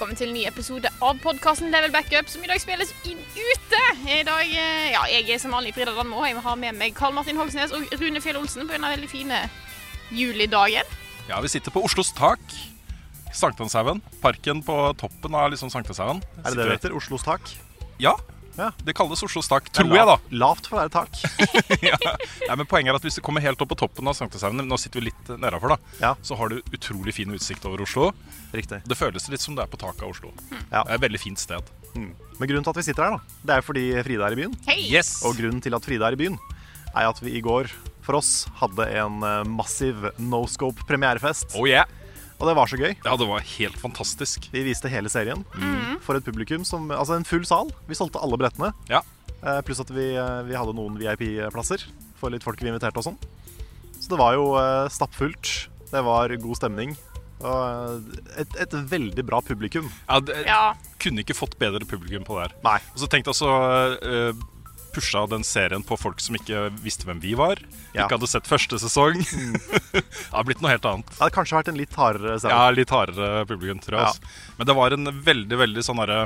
Velkommen til en ny episode av podkasten Level Backup, som i dag spilles inn ute. I dag, eh, ja, Jeg er som vanlig Frida Danmo, og jeg har med meg Karl Martin Hogsnes og Rune Fjell Olsen på denne veldig fine julidagen. Ja, vi sitter på Oslos tak. Sankthanshaugen. Parken på toppen av liksom Sankthanshaugen. Er det det det heter? Oslos tak? Ja. Ja. Det kalles Oslos tak, tror jeg, da. lavt- for å være tak. ja. Nei, men Poenget er at hvis du kommer helt opp på toppen av Sankthanshaugen, nå sitter vi litt nedafor, da, Ja. så har du utrolig fin utsikt over Oslo. Riktig. Det føles litt som du er på taket av Oslo. Ja. Det er et veldig fint sted. Men grunnen til at vi sitter her, da, det er fordi Frida er i byen. Hey. Yes! Og grunnen til at Frida er i byen, er at vi i går for oss hadde en eh, massiv no scope premierefest. Oh yeah! Og det var så gøy. Ja, det var helt fantastisk. Vi viste hele serien for et publikum som Altså en full sal. Vi solgte alle billettene. Ja. Eh, Pluss at vi, eh, vi hadde noen VIP-plasser for litt folk vi inviterte og sånn. Så det var jo eh, stappfullt. Det var god stemning. Og eh, et, et veldig bra publikum. Ja, det, Ja. Kunne ikke fått bedre publikum på det her. Nei. Og så tenkte jeg altså uh, pusha den serien på folk som ikke visste hvem vi var. Ja. Ikke hadde sett første sesong. det har blitt noe helt annet. Det hadde kanskje vært en litt hardere Ja, litt hardere publikum, tror jeg. Ja. Altså. Men det var en veldig, veldig sånn derre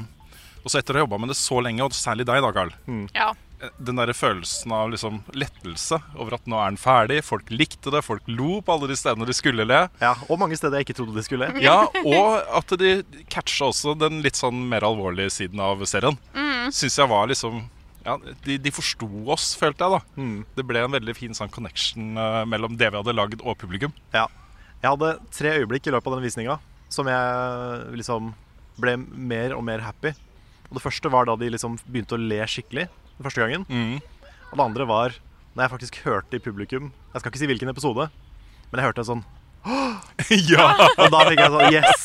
Også etter å ha jobba med det så lenge, og særlig deg, da, Carl. ja. Den der følelsen av liksom lettelse over at nå er den ferdig. Folk likte det, folk lo på alle de stedene de skulle le. Ja, og mange steder jeg ikke trodde de skulle. Ja, Og at de catcha også den litt sånn mer alvorlige siden av serien. Mm. Syns jeg var liksom ja, De, de forsto oss, følte jeg. da Mm. Det ble en veldig fin sånn connection eh, mellom det vi hadde lagd, og publikum. Ja. Jeg hadde tre øyeblikk i løpet av den visninga som jeg liksom ble mer og mer happy. Og Det første var da de liksom begynte å le skikkelig den første gangen. Mm. Og det andre var når jeg faktisk hørte i publikum Jeg skal ikke si hvilken episode, men jeg hørte en sånn ja! Og da fikk jeg sånn Yes!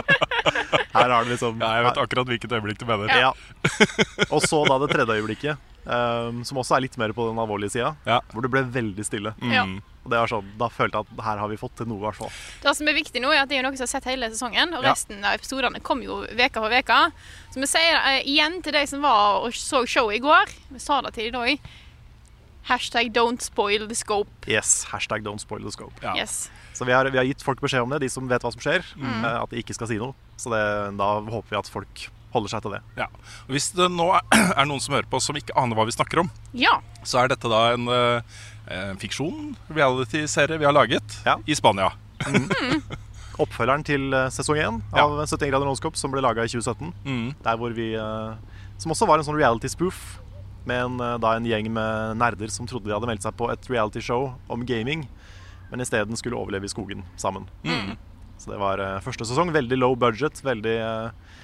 Her har du liksom ja! Jeg vet akkurat hvilket øyeblikk du mener. Ja. Og så da det tredje øyeblikket, um, som også er litt mer på den alvorlige sida, Ja. hvor det ble veldig stille. Mm. Og det var sånn, Da følte jeg at her har vi fått til noe, i hvert fall. Det som er viktig nå, er at det er noen som har sett hele sesongen, og Ja. resten av episodene kom jo veka for veka. Så vi sier uh, igjen til de som var og så showet i går, vi sa det til dem òg, hashtag don't spoil the scope. Yes, hashtag don't spoil the scope. Ja. Yes. Så vi har, vi har gitt folk beskjed om det, de som vet hva som skjer. Mm. eh, At de ikke skal si noe. Så det, da håper vi at folk holder seg til det. Ja. Og Hvis det nå er, noen som hører på som ikke aner hva vi snakker om, Ja. så er dette da en, eh, en fiksjon, reality-serie vi har laget Ja. i Spania. Oppfølgeren til eh, sesong 1 Ja. av 71 grader nonskop, som ble laga i 2017. Mm. Der hvor vi Som også var en sånn reality-spoof. Med en, da en gjeng med nerder som trodde de hadde meldt seg på et reality-show om gaming, men isteden skulle overleve i skogen sammen. Mm. Så det var eh, første sesong. Veldig low budget, veldig eh,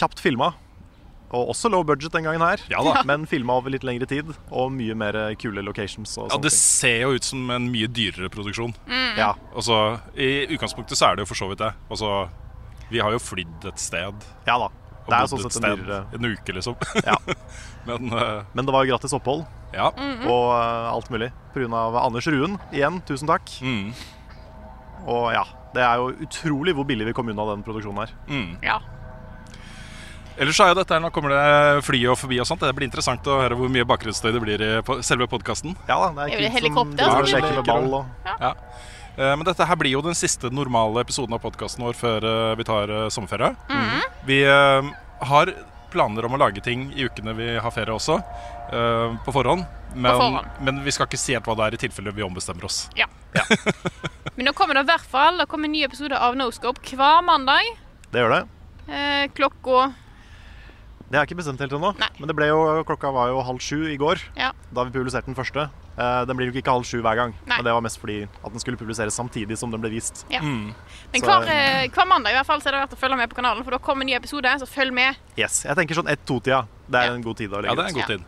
kjapt filma. Og også low budget den gangen her, Ja da. men filma over litt lengre tid. Og mye mer eh, kule locations. Og Ja, sånne Det ting. ser jo ut som en mye dyrere produksjon. Ja, Altså, I utgangspunktet så er det jo for så vidt det. Altså, vi har jo flydd et sted. ja da. Og Det er sånn sett en dyrere en uke, liksom. ja. Men uh... Men det var jo gratis opphold ja. og uh, alt mulig. Pga. Anders Ruen. Igjen, tusen takk. Mm. Og ja, det er jo utrolig hvor billig vi kom unna den produksjonen her. Mm. ja. Ellers så er jo dette her, Nå kommer det fly og forbi og sånt. Det blir interessant å høre hvor mye bakgrunnsstøy det blir i selve podkasten. Ja det Er er kids som helikopter som, som som, som, som, som, som, Men dette her blir jo den siste normale episoden av podkasten vår før eh, vi tar eh, sommerferie. Vi eh, har planer om å lage ting i ukene vi har ferie også, eh, på forhånd. Men, forhånd. men vi skal ikke si helt hva det er i tilfelle vi ombestemmer oss. ja. Men nå kommer det i hvert fall Det kommer en ny episode av Noscope hver mandag. Det gjør det. Eh, klokka Det er ikke bestemt helt ennå. Men det ble jo, klokka var jo halv sju i går Ja. da vi publiserte den første. Eh, den blir jo ikke halv sju hver gang. Nei. Men det var mest fordi at den skulle publiseres samtidig som den ble vist. Ja. Men Så- hver, eh, hver mandag i hvert fall, så er det verdt å følge med på kanalen, for da kommer en ny episode. Så følg med. Yes, Jeg tenker sånn ett-to-tida. Det er Ja. en god tid Da, Ja, det er en god tid.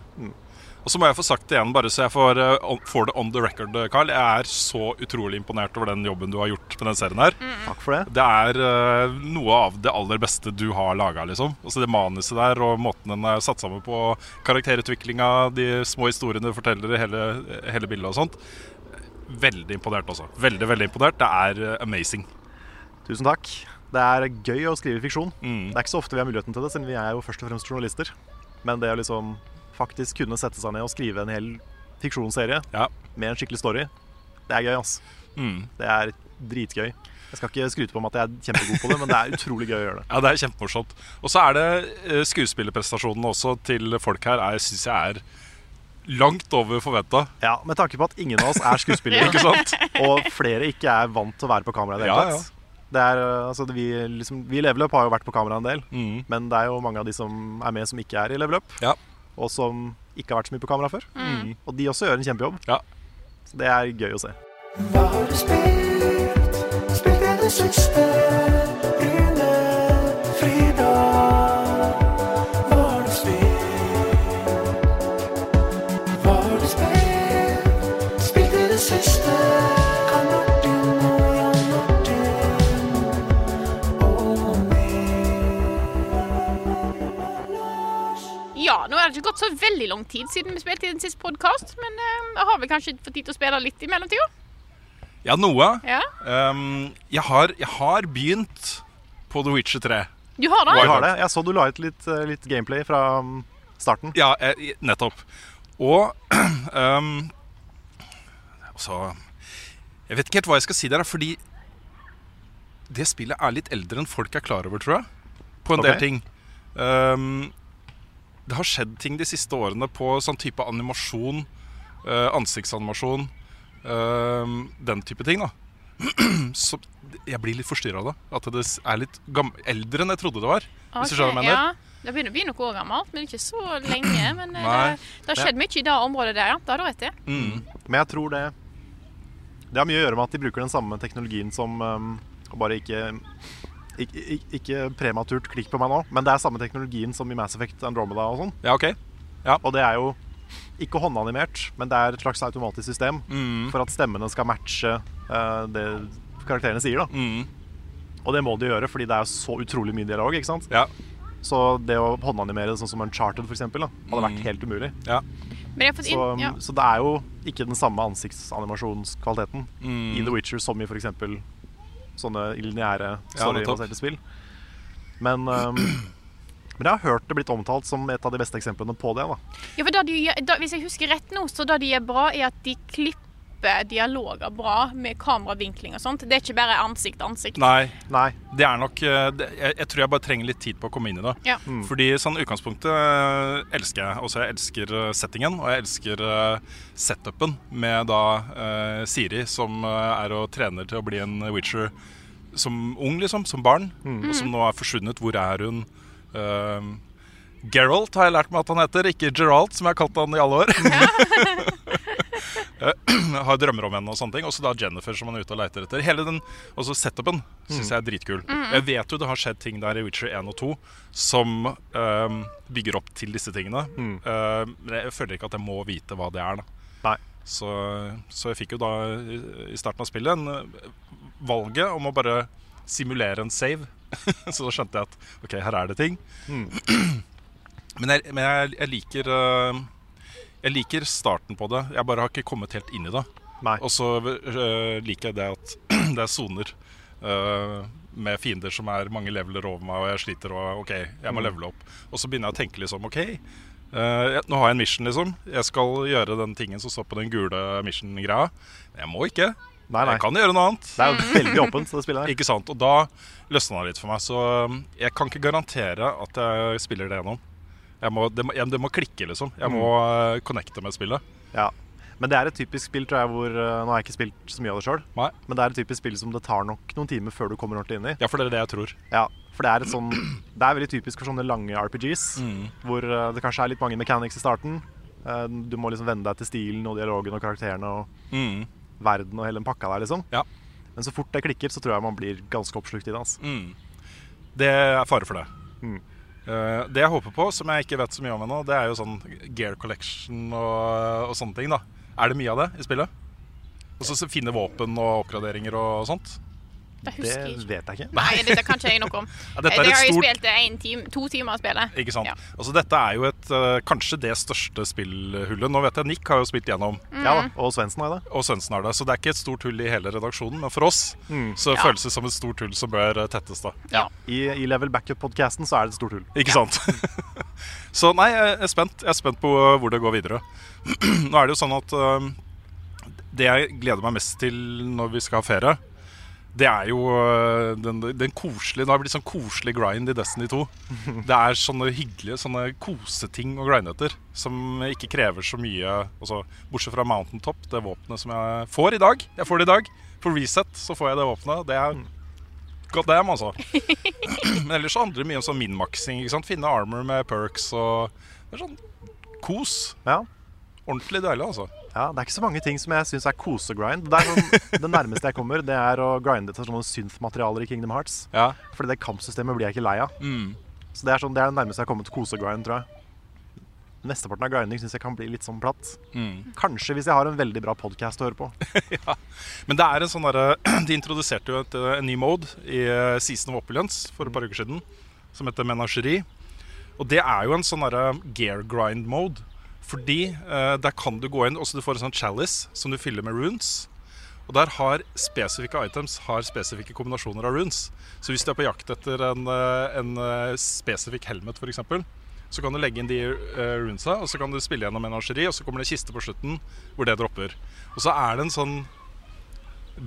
Og så må jeg få sagt det igjen, bare så jeg får, eh, får det on the record, eh, Carl. Jeg er så utrolig imponert over den jobben du har gjort med den serien her. Takk for det. Det er uh, noe av det aller beste du har laga, liksom. Altså det manuset der og måten den er satt sammen på, karakterutviklinga, de små historiene du forteller i hele, hele bildet og sånt. Veldig imponert også. Veldig, veldig imponert. Det er amazing. Tusen takk. Det er gøy å skrive fiksjon. Mm. Det er ikke så ofte vi har muligheten til det, siden vi er jo først og fremst journalister. Men det å liksom faktisk kunne sette seg ned og skrive en hel fiksjonsserie Ja. med en skikkelig story, det er gøy, ass. Mm. Det er dritgøy. Jeg skal ikke skryte på meg at jeg er kjempegod på det, men det er utrolig gøy å gjøre det. Ja, det er kjempemorsomt. Og så er det eh, skuespillerprestasjonene også til folk her jeg syns jeg er langt over forventa. Ja, Med tanke på at ingen av oss er skuespillere, Ikke sant? og flere ikke er vant til å være på kamera i det hele Ja, ja. tatt. Det er, uh, altså, vi, liksom, vi i Level Up har jo vært på kamera en del, Mm. men det er jo mange av de som er med, som ikke er i Level Up, Ja. Og som ikke har vært så mye på kamera før. Mm. Og de også gjør en kjempejobb. Ja. Så det er gøy å se. Hva har du spilt? Spilt i det siste? Gått så veldig lang tid siden vi spilte i den siste podkast, men eh, jeg har vel kanskje fått tid til å spille litt i mellomtida. Ja, noe. Ja. Um, jeg, har, jeg har begynt på The Witcher 3. Du har det? Jeg, har det. Jeg så du la ut litt, uh, litt gameplay fra um, starten. Ja, jeg, nettopp. Og um, Altså Jeg vet ikke helt hva jeg skal si der, fordi det spillet er litt eldre enn folk er klar over, tror jeg. På en okay. del ting. Um, det har skjedd ting de siste årene på sånn type animasjon, eh, ansiktsanimasjon, um, den type ting, da. Så jeg blir litt forstyrra av det. At det er litt eldre enn jeg trodde det var. Hvis du skjønner hva jeg mener? Ja. Det begynner å bli noe år gammelt, men ikke så lenge. Men eh, Nei. det, det har skjedd mye i det området der, ja. Det har du rett i. Mm. Men jeg tror det Det har mye å gjøre med at de bruker den samme teknologien som um, Bare ikke ikke, ikke, prematurt klikk på meg nå, men det er samme teknologien som i Mass Effect Andromeda og sånn. Ja, ok. Og det er jo ikke håndanimert, men det er et slags automatisk system Mm. for at stemmene skal matche uh, det karakterene sier. da Mm. Og det må de gjøre, fordi det er så utrolig mye dialog. ikke sant? Ja. Så det å håndanimere sånn som Uncharted for eksempel, da, hadde vært Mm. helt umulig. ja. Men jeg har fått Så, ja. så det er jo ikke den samme ansiktsanimasjonskvaliteten Mm. i The Witcher som i f.eks. sånne lineære Ja, storybaserte spill. Men, um, men jeg har hørt det blitt omtalt som et av de beste eksemplene på det. da ja, for da de, da, Hvis jeg husker rett nå, så det de gjør bra, er at de klipper dialoger bra med kameravinkling og sånt. Det er ikke bare ansikt til ansikt. Nei, Nei, det er nok eh, det, jeg, jeg tror jeg bare trenger litt tid på å komme inn i det. Ja. Fordi sånn utgangspunktet eh, elsker jeg. Også jeg elsker eh, settingen, og jeg elsker eh, setupen med da eh, Siri, som eh, er og trener til å bli en Witcher som ung, liksom. Som barn. Og som nå er forsvunnet. Hvor er hun? Uh, Geralt har jeg lært meg at han heter, ikke Geralt, som jeg har kalt han i alle år. Har drømmer om henne og sånne ting. Og så da Jennifer, som han er ute og leter etter. Hele den også setupen syns jeg er dritkul. Jeg vet jo det har skjedd ting der i Witcher 1 og 2 som um, bygger opp til disse tingene. Mm. men jeg føler ikke at jeg må vite hva det er. da nei. så, så jeg fikk jo da i starten av spillet en, eh, valget om å bare simulere en save. så da skjønte jeg at OK, her er det ting. men jeg, men jeg, jeg liker eh, Jeg liker starten på det. Jeg bare har ikke kommet helt inn i det. Og så eh, liker jeg det at det er soner eh, med fiender som er mange leveler over meg, og jeg sliter og OK, jeg må Mm. levele opp. Og så begynner jeg å tenke liksom OK, uh, nå har jeg en mission, liksom. Jeg skal gjøre den tingen som står på den gule mission-greia. Men jeg må ikke. Nei, nei. Jeg kan gjøre noe annet. Det er jo veldig åpent, det spillet her. Ikke sant? Og da løsna det litt for meg. Så jeg kan ikke garantere at jeg spiller det gjennom. Jeg må, det, må, det må klikke, liksom. Jeg må uh, connecte med spillet. Ja. Men det er et typisk spill tror jeg, hvor uh, Nå har jeg ikke spilt så mye av det sjøl, men det er et typisk spill som det tar nok noen timer før du kommer ordentlig inn i. Ja, for det er det jeg tror. Ja, For det er, et sånn, det er veldig typisk for sånne lange RPGs, Mm. hvor eh, det kanskje er litt mange mechanics i starten. Eh, du må liksom venne deg til stilen og dialogen og karakterene og Mm. verden og hele den pakka der, liksom. Ja. Men så fort det klikker, så tror jeg man blir ganske oppslukt i det. Altså. Mm. Det er fare for det. Mm. Eh, det jeg håper på, som jeg ikke vet så mye om ennå, det er jo sånn gear collection og, og sånne ting. da Er det mye av det i spillet? Og så finne våpen og oppgraderinger og sånt? Det vet jeg ikke. Nei, dette kan ikke jeg noe om. Ja, dette er jeg har jo stort- spilt en time, to timer av spillet. Ikke sant? Ja. Altså Dette er jo et, eh, kanskje det største spillhullet. Nå vet jeg Nick har jo spilt gjennom, Ja da, Og Svendsen har det. og Svendsen har det. Så det er ikke et stort hull i hele redaksjonen. Men for oss så Ja. føles det som et stort hull som bør eh, tettes. da Ja. I, i Level Backup-podkasten så er det et stort hull. Ikke sant? så nei, jeg er spent. Jeg er spent på uh, hvor det går videre. Nå er det jo sånn at um, det jeg gleder meg mest til når vi skal ha ferie, det er jo uh, den, den koselige Det har blitt sånn koselig grind i Destiny 2. Det er sånne hyggelige sånne koseting å grinde etter som ikke krever så mye. Altså, bortsett fra Mountain Top, det våpenet som jeg får i dag. Jeg får det i dag. På reset så får jeg det våpenet. Det er God damn, altså. Men ellers så handler det mye om sånn minmaksing. Finne armor med perks og Det er sånn kos. Ja. Ordentlig deilig, altså. Ja, Det er ikke så mange ting som jeg syns er kosegrind. Det, sånn, det nærmeste jeg kommer, det er å grinde til sånne synth-materialer i Kingdom Hearts. Ja. Fordi det kampsystemet blir jeg ikke lei av. Mm. Så det er, sånn, det er det nærmeste jeg har kommet kosegrind, tror jeg. Mesteparten av grinding syns jeg kan bli litt sånn platt. Mm. Kanskje hvis jeg har en veldig bra podkast å høre på. Men det er en sånn derre De introduserte jo et, eh, en ny mode i eh, Season of Opulence for et par uker siden, som heter Menageri. Og det er jo en sånn derre gear grind mode. Fordi eh, der kan du gå inn også Du får en sånn chalice som du fyller med runes. Og der har spesifikke items har spesifikke kombinasjoner av runes. Så hvis du er på jakt etter en, eh, en eh, spesifikk helmet, f.eks., så kan du legge inn de uh, runesa, og så kan du spille gjennom menageri, og så kommer det en kiste på slutten hvor det dropper. Og så er det en sånn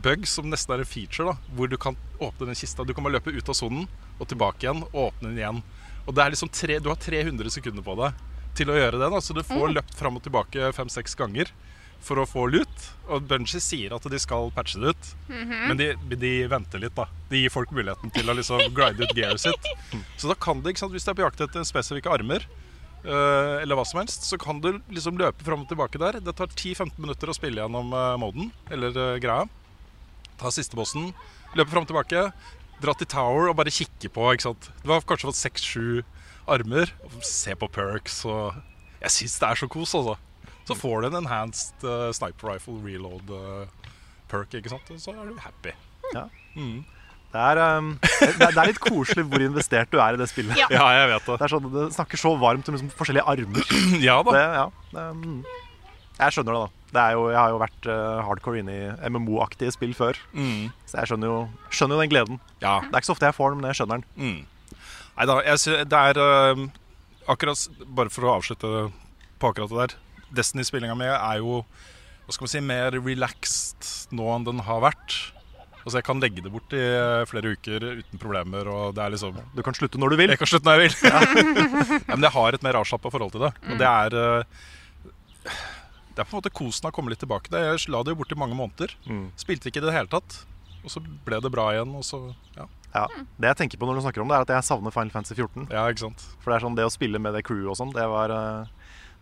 bug som nesten er en feature, da, hvor du kan åpne den kista. Du kan bare løpe ut av sonen og tilbake igjen og åpne den igjen. Og det er liksom tre, Du har 300 sekunder på deg til å gjøre det. da, Så du får løpt fram og tilbake fem-seks ganger for å få lut. Og Bungie sier at de skal patche det ut, men de, de venter litt. da De gir folk muligheten til å liksom grinde ut gearet sitt. Så da kan det, ikke sant, hvis du er på jakt etter spesifikke armer, eh, eller hva som helst, så kan du liksom løpe fram og tilbake der. Det tar 10-15 minutter å spille gjennom uh, moden, eller uh, greia. Ta siste bossen, løpe fram og tilbake, dra til Tower og bare kikke på. Du har kanskje fått seks-sju armer. og Se på perks og Jeg syns det er så kos, altså. Så får du en enhanced uh, sniper rifle reload uh, perk, ikke sant? og så er du happy. Det er, um, det, er, det er litt koselig hvor investert du er i det spillet. Ja. Ja, jeg vet det. Det er sånn, det snakker så varmt om liksom forskjellige armer. Ja da. Det, ja, det, mm. Jeg skjønner det, da. Det er jo, jeg har jo vært uh, hardcore inne i MMO-aktige spill før. Mm. Så jeg skjønner jo, skjønner jo den gleden. Ja. Det er ikke så ofte jeg får den, men jeg skjønner den. Mm. Nei da, det er uh, akkurat Bare for å avslutte på akkurat det der. Destiny-spillinga mi er jo hva skal man si, mer relaxed nå enn den har vært. Altså Jeg kan legge det bort i eh, flere uker uten problemer. Og det er liksom Du kan slutte når du vil. Jeg kan slutte når jeg vil. ja, men jeg har et mer avslappa forhold til det. Og det er eh, Det er på en måte kosen har kommet litt tilbake. Det. Jeg la det jo bort i mange måneder. Mm. Spilte ikke i det hele tatt. Og så ble det bra igjen, og så Ja, Ja. Det jeg tenker på når du snakker om det, er at jeg savner Final Fantasy 14. ja ikke sant. For det er sånn, det å spille med det crewet og sånn, det var uh,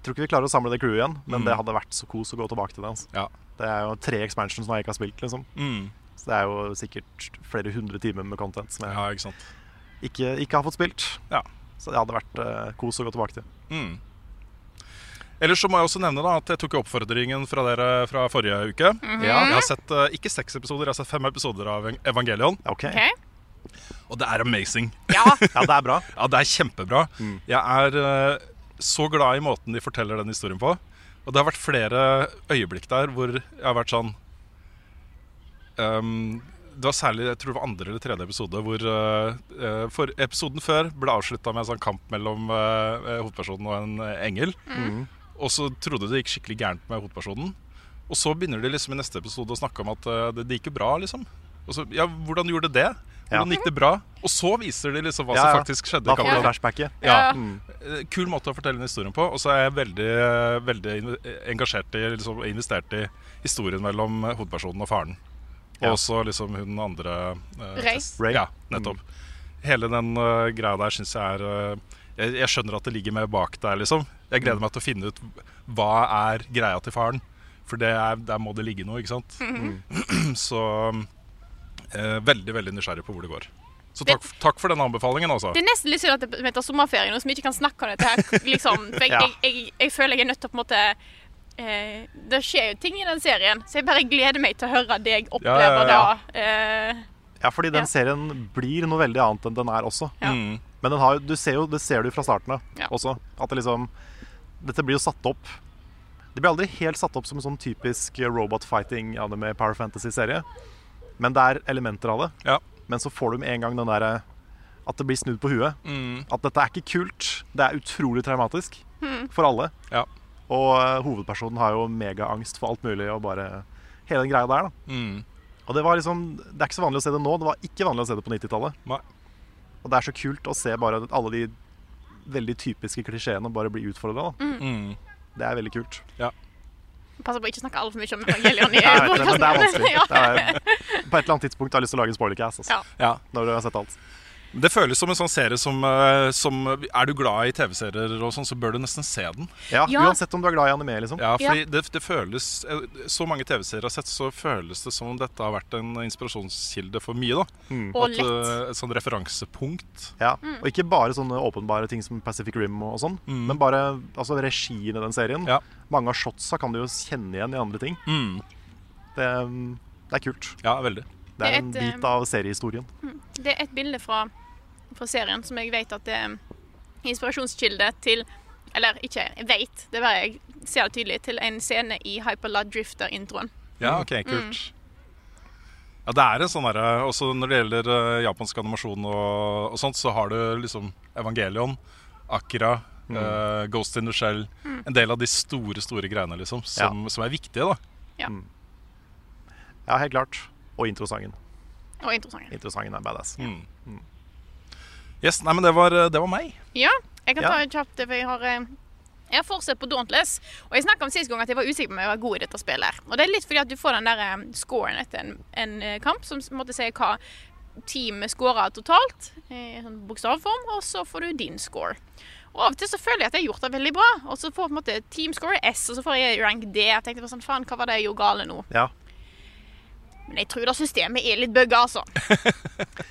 tror ikke vi klarer å samle det crewet igjen, men Mm. det hadde vært så kos å gå tilbake til det. Altså. Ja. Det er jo tre expansions som jeg ikke har spilt, liksom. Mm. Så det er jo sikkert flere hundre timer med content som jeg Ja, ikke sant. ikke, ikke har fått spilt. Ja. Så det hadde vært uh, kos å gå tilbake til. Mm. Ellers så må jeg også nevne da at jeg tok oppfordringen fra dere fra forrige uke. Ja. Jeg har sett eh, ikke seks episoder, jeg har sett fem episoder av Evangelion. Ok. Ok? Og det er amazing. Ja. Ja, det er bra. Ja, det er kjempebra. Jeg er eh, så glad i måten de forteller den historien på. Og det har vært flere øyeblikk der hvor jeg har vært sånn um, Det var særlig jeg tror det var andre eller tredje episode hvor eh, For episoden før ble avslutta med en sånn kamp mellom eh, hovedpersonen og en engel. engel. Og så trodde det gikk skikkelig gærent med hovedpersonen. Og så begynner de liksom i neste episode å snakke om at uh, det, det gikk jo bra, liksom. Og så, ja, hvordan gjorde det det? Hvordan gikk det bra? Og så viser de liksom hva Ja, som faktisk skjedde. Da får du flashbacket. Ja. Mm. Eh, Kul måte å fortelle en historie på. Og så er jeg veldig, veldig engasjert i liksom, investert i historien mellom eh, hovedpersonen og faren. Og Ja. også liksom hun andre eh, Ray. Ray. Ja, nettopp. hele den uh, greia der syns jeg er uh, jeg, jeg skjønner at det ligger mer bak der, liksom. Jeg gleder meg til å finne ut hva er greia til faren. For det er, der må det ligge noe, ikke sant. Så eh, veldig, veldig nysgjerrig på hvor det går. Så takk, takk for den anbefalingen, altså. Det er nesten litt synd at det heter sommerferie nå, som vi ikke kan snakke om dette her. Liksom. For jeg, Ja. jeg, jeg, jeg føler jeg er nødt til å på en måte eh, Det skjer jo ting i den serien, så jeg bare gleder meg til å høre deg opplever Ja, ja, ja. da. Eh, Ja, fordi den Ja. serien blir noe veldig annet enn den er også. Ja. Mm. Men den har, du ser jo, det ser du fra starten av Ja. også. At det liksom Dette blir jo satt opp Det blir aldri helt satt opp som en sånn typisk robot fighting anime power fantasy-serie. Men det er elementer av det. Ja. Men så får du med en gang den derre At det blir snudd på huet. Mm. At dette er ikke kult. Det er utrolig traumatisk for alle. Ja. Og eh, hovedpersonen har jo megaangst for alt mulig og bare Hele den greia der, da. Mm. Og det var liksom Det er ikke så vanlig å se det nå. Det var ikke vanlig å se det på 90-tallet. Nei. Og det er så kult å se bare alle de veldig typiske klisjeene bare bli utfordra. Mm. Det er veldig kult. Passer på å ikke snakke altfor mye om Evangelion. i Jeg vet det, men det er vanskelig. Det er, på et eller annet tidspunkt har jeg lyst til å lage en spoilercast altså, Ja. Ja. når du har sett alt. Det føles som en sånn serie som, eh, som Er du glad i TV-serier og sånn, så bør du nesten se den. Ja, Ja. Uansett om du er glad i anime, liksom. Ja, fordi Det, det føles eh, Så mange TV-serier jeg har sett, så føles det som om dette har vært en inspirasjonskilde for mye. da Og At, lett. eh, Et sånn referansepunkt. Ja. Og ikke bare sånne åpenbare ting som Pacific Rim og sånn, Mm. men bare altså, regien i den serien. Ja. Mange av shotsa kan du jo kjenne igjen i andre ting. Mm. Det, um, det er kult. Ja, veldig. Det er Det er et, en bit av seriehistorien. Det er et bilde fra, fra serien som jeg vet at det er inspirasjonskilde til Eller ikke jeg vet, det er bare jeg ser det tydelig, til en scene i Hyperlad Drifter-introen. Ja, ok, kult. Ja, det er en sånn derre Også når det gjelder eh, japansk animasjon og, og sånt, så har du liksom Evangelion, Akira, eh, Ghost in the Shell En del av de store, store greiene, liksom, som, som er viktige, da. Ja, helt klart. Og introsangen. Og introsangen. Introsangen er badass. Mm. Yes, nei, men det var, det var meg. Ja, jeg kan ta en kjapt, for jeg har eh, jeg har fortsatt på Dauntless, og jeg snakket om sist gang at jeg var usikker på om jeg var god i dette spillet. Og det er litt fordi at du får den der eh, scoren etter en, en eh, kamp, som måtte si hva teamet scorer totalt, i sånn bokstavform, og så får du din score. Og av og til så føler jeg at jeg har gjort det veldig bra, og så får på en måte teamscore S, og så får jeg rank D. Jeg tenkte sånn, faen, hva var det jeg gjorde gale nå? Ja. Men jeg tror da systemet er litt bugga, altså.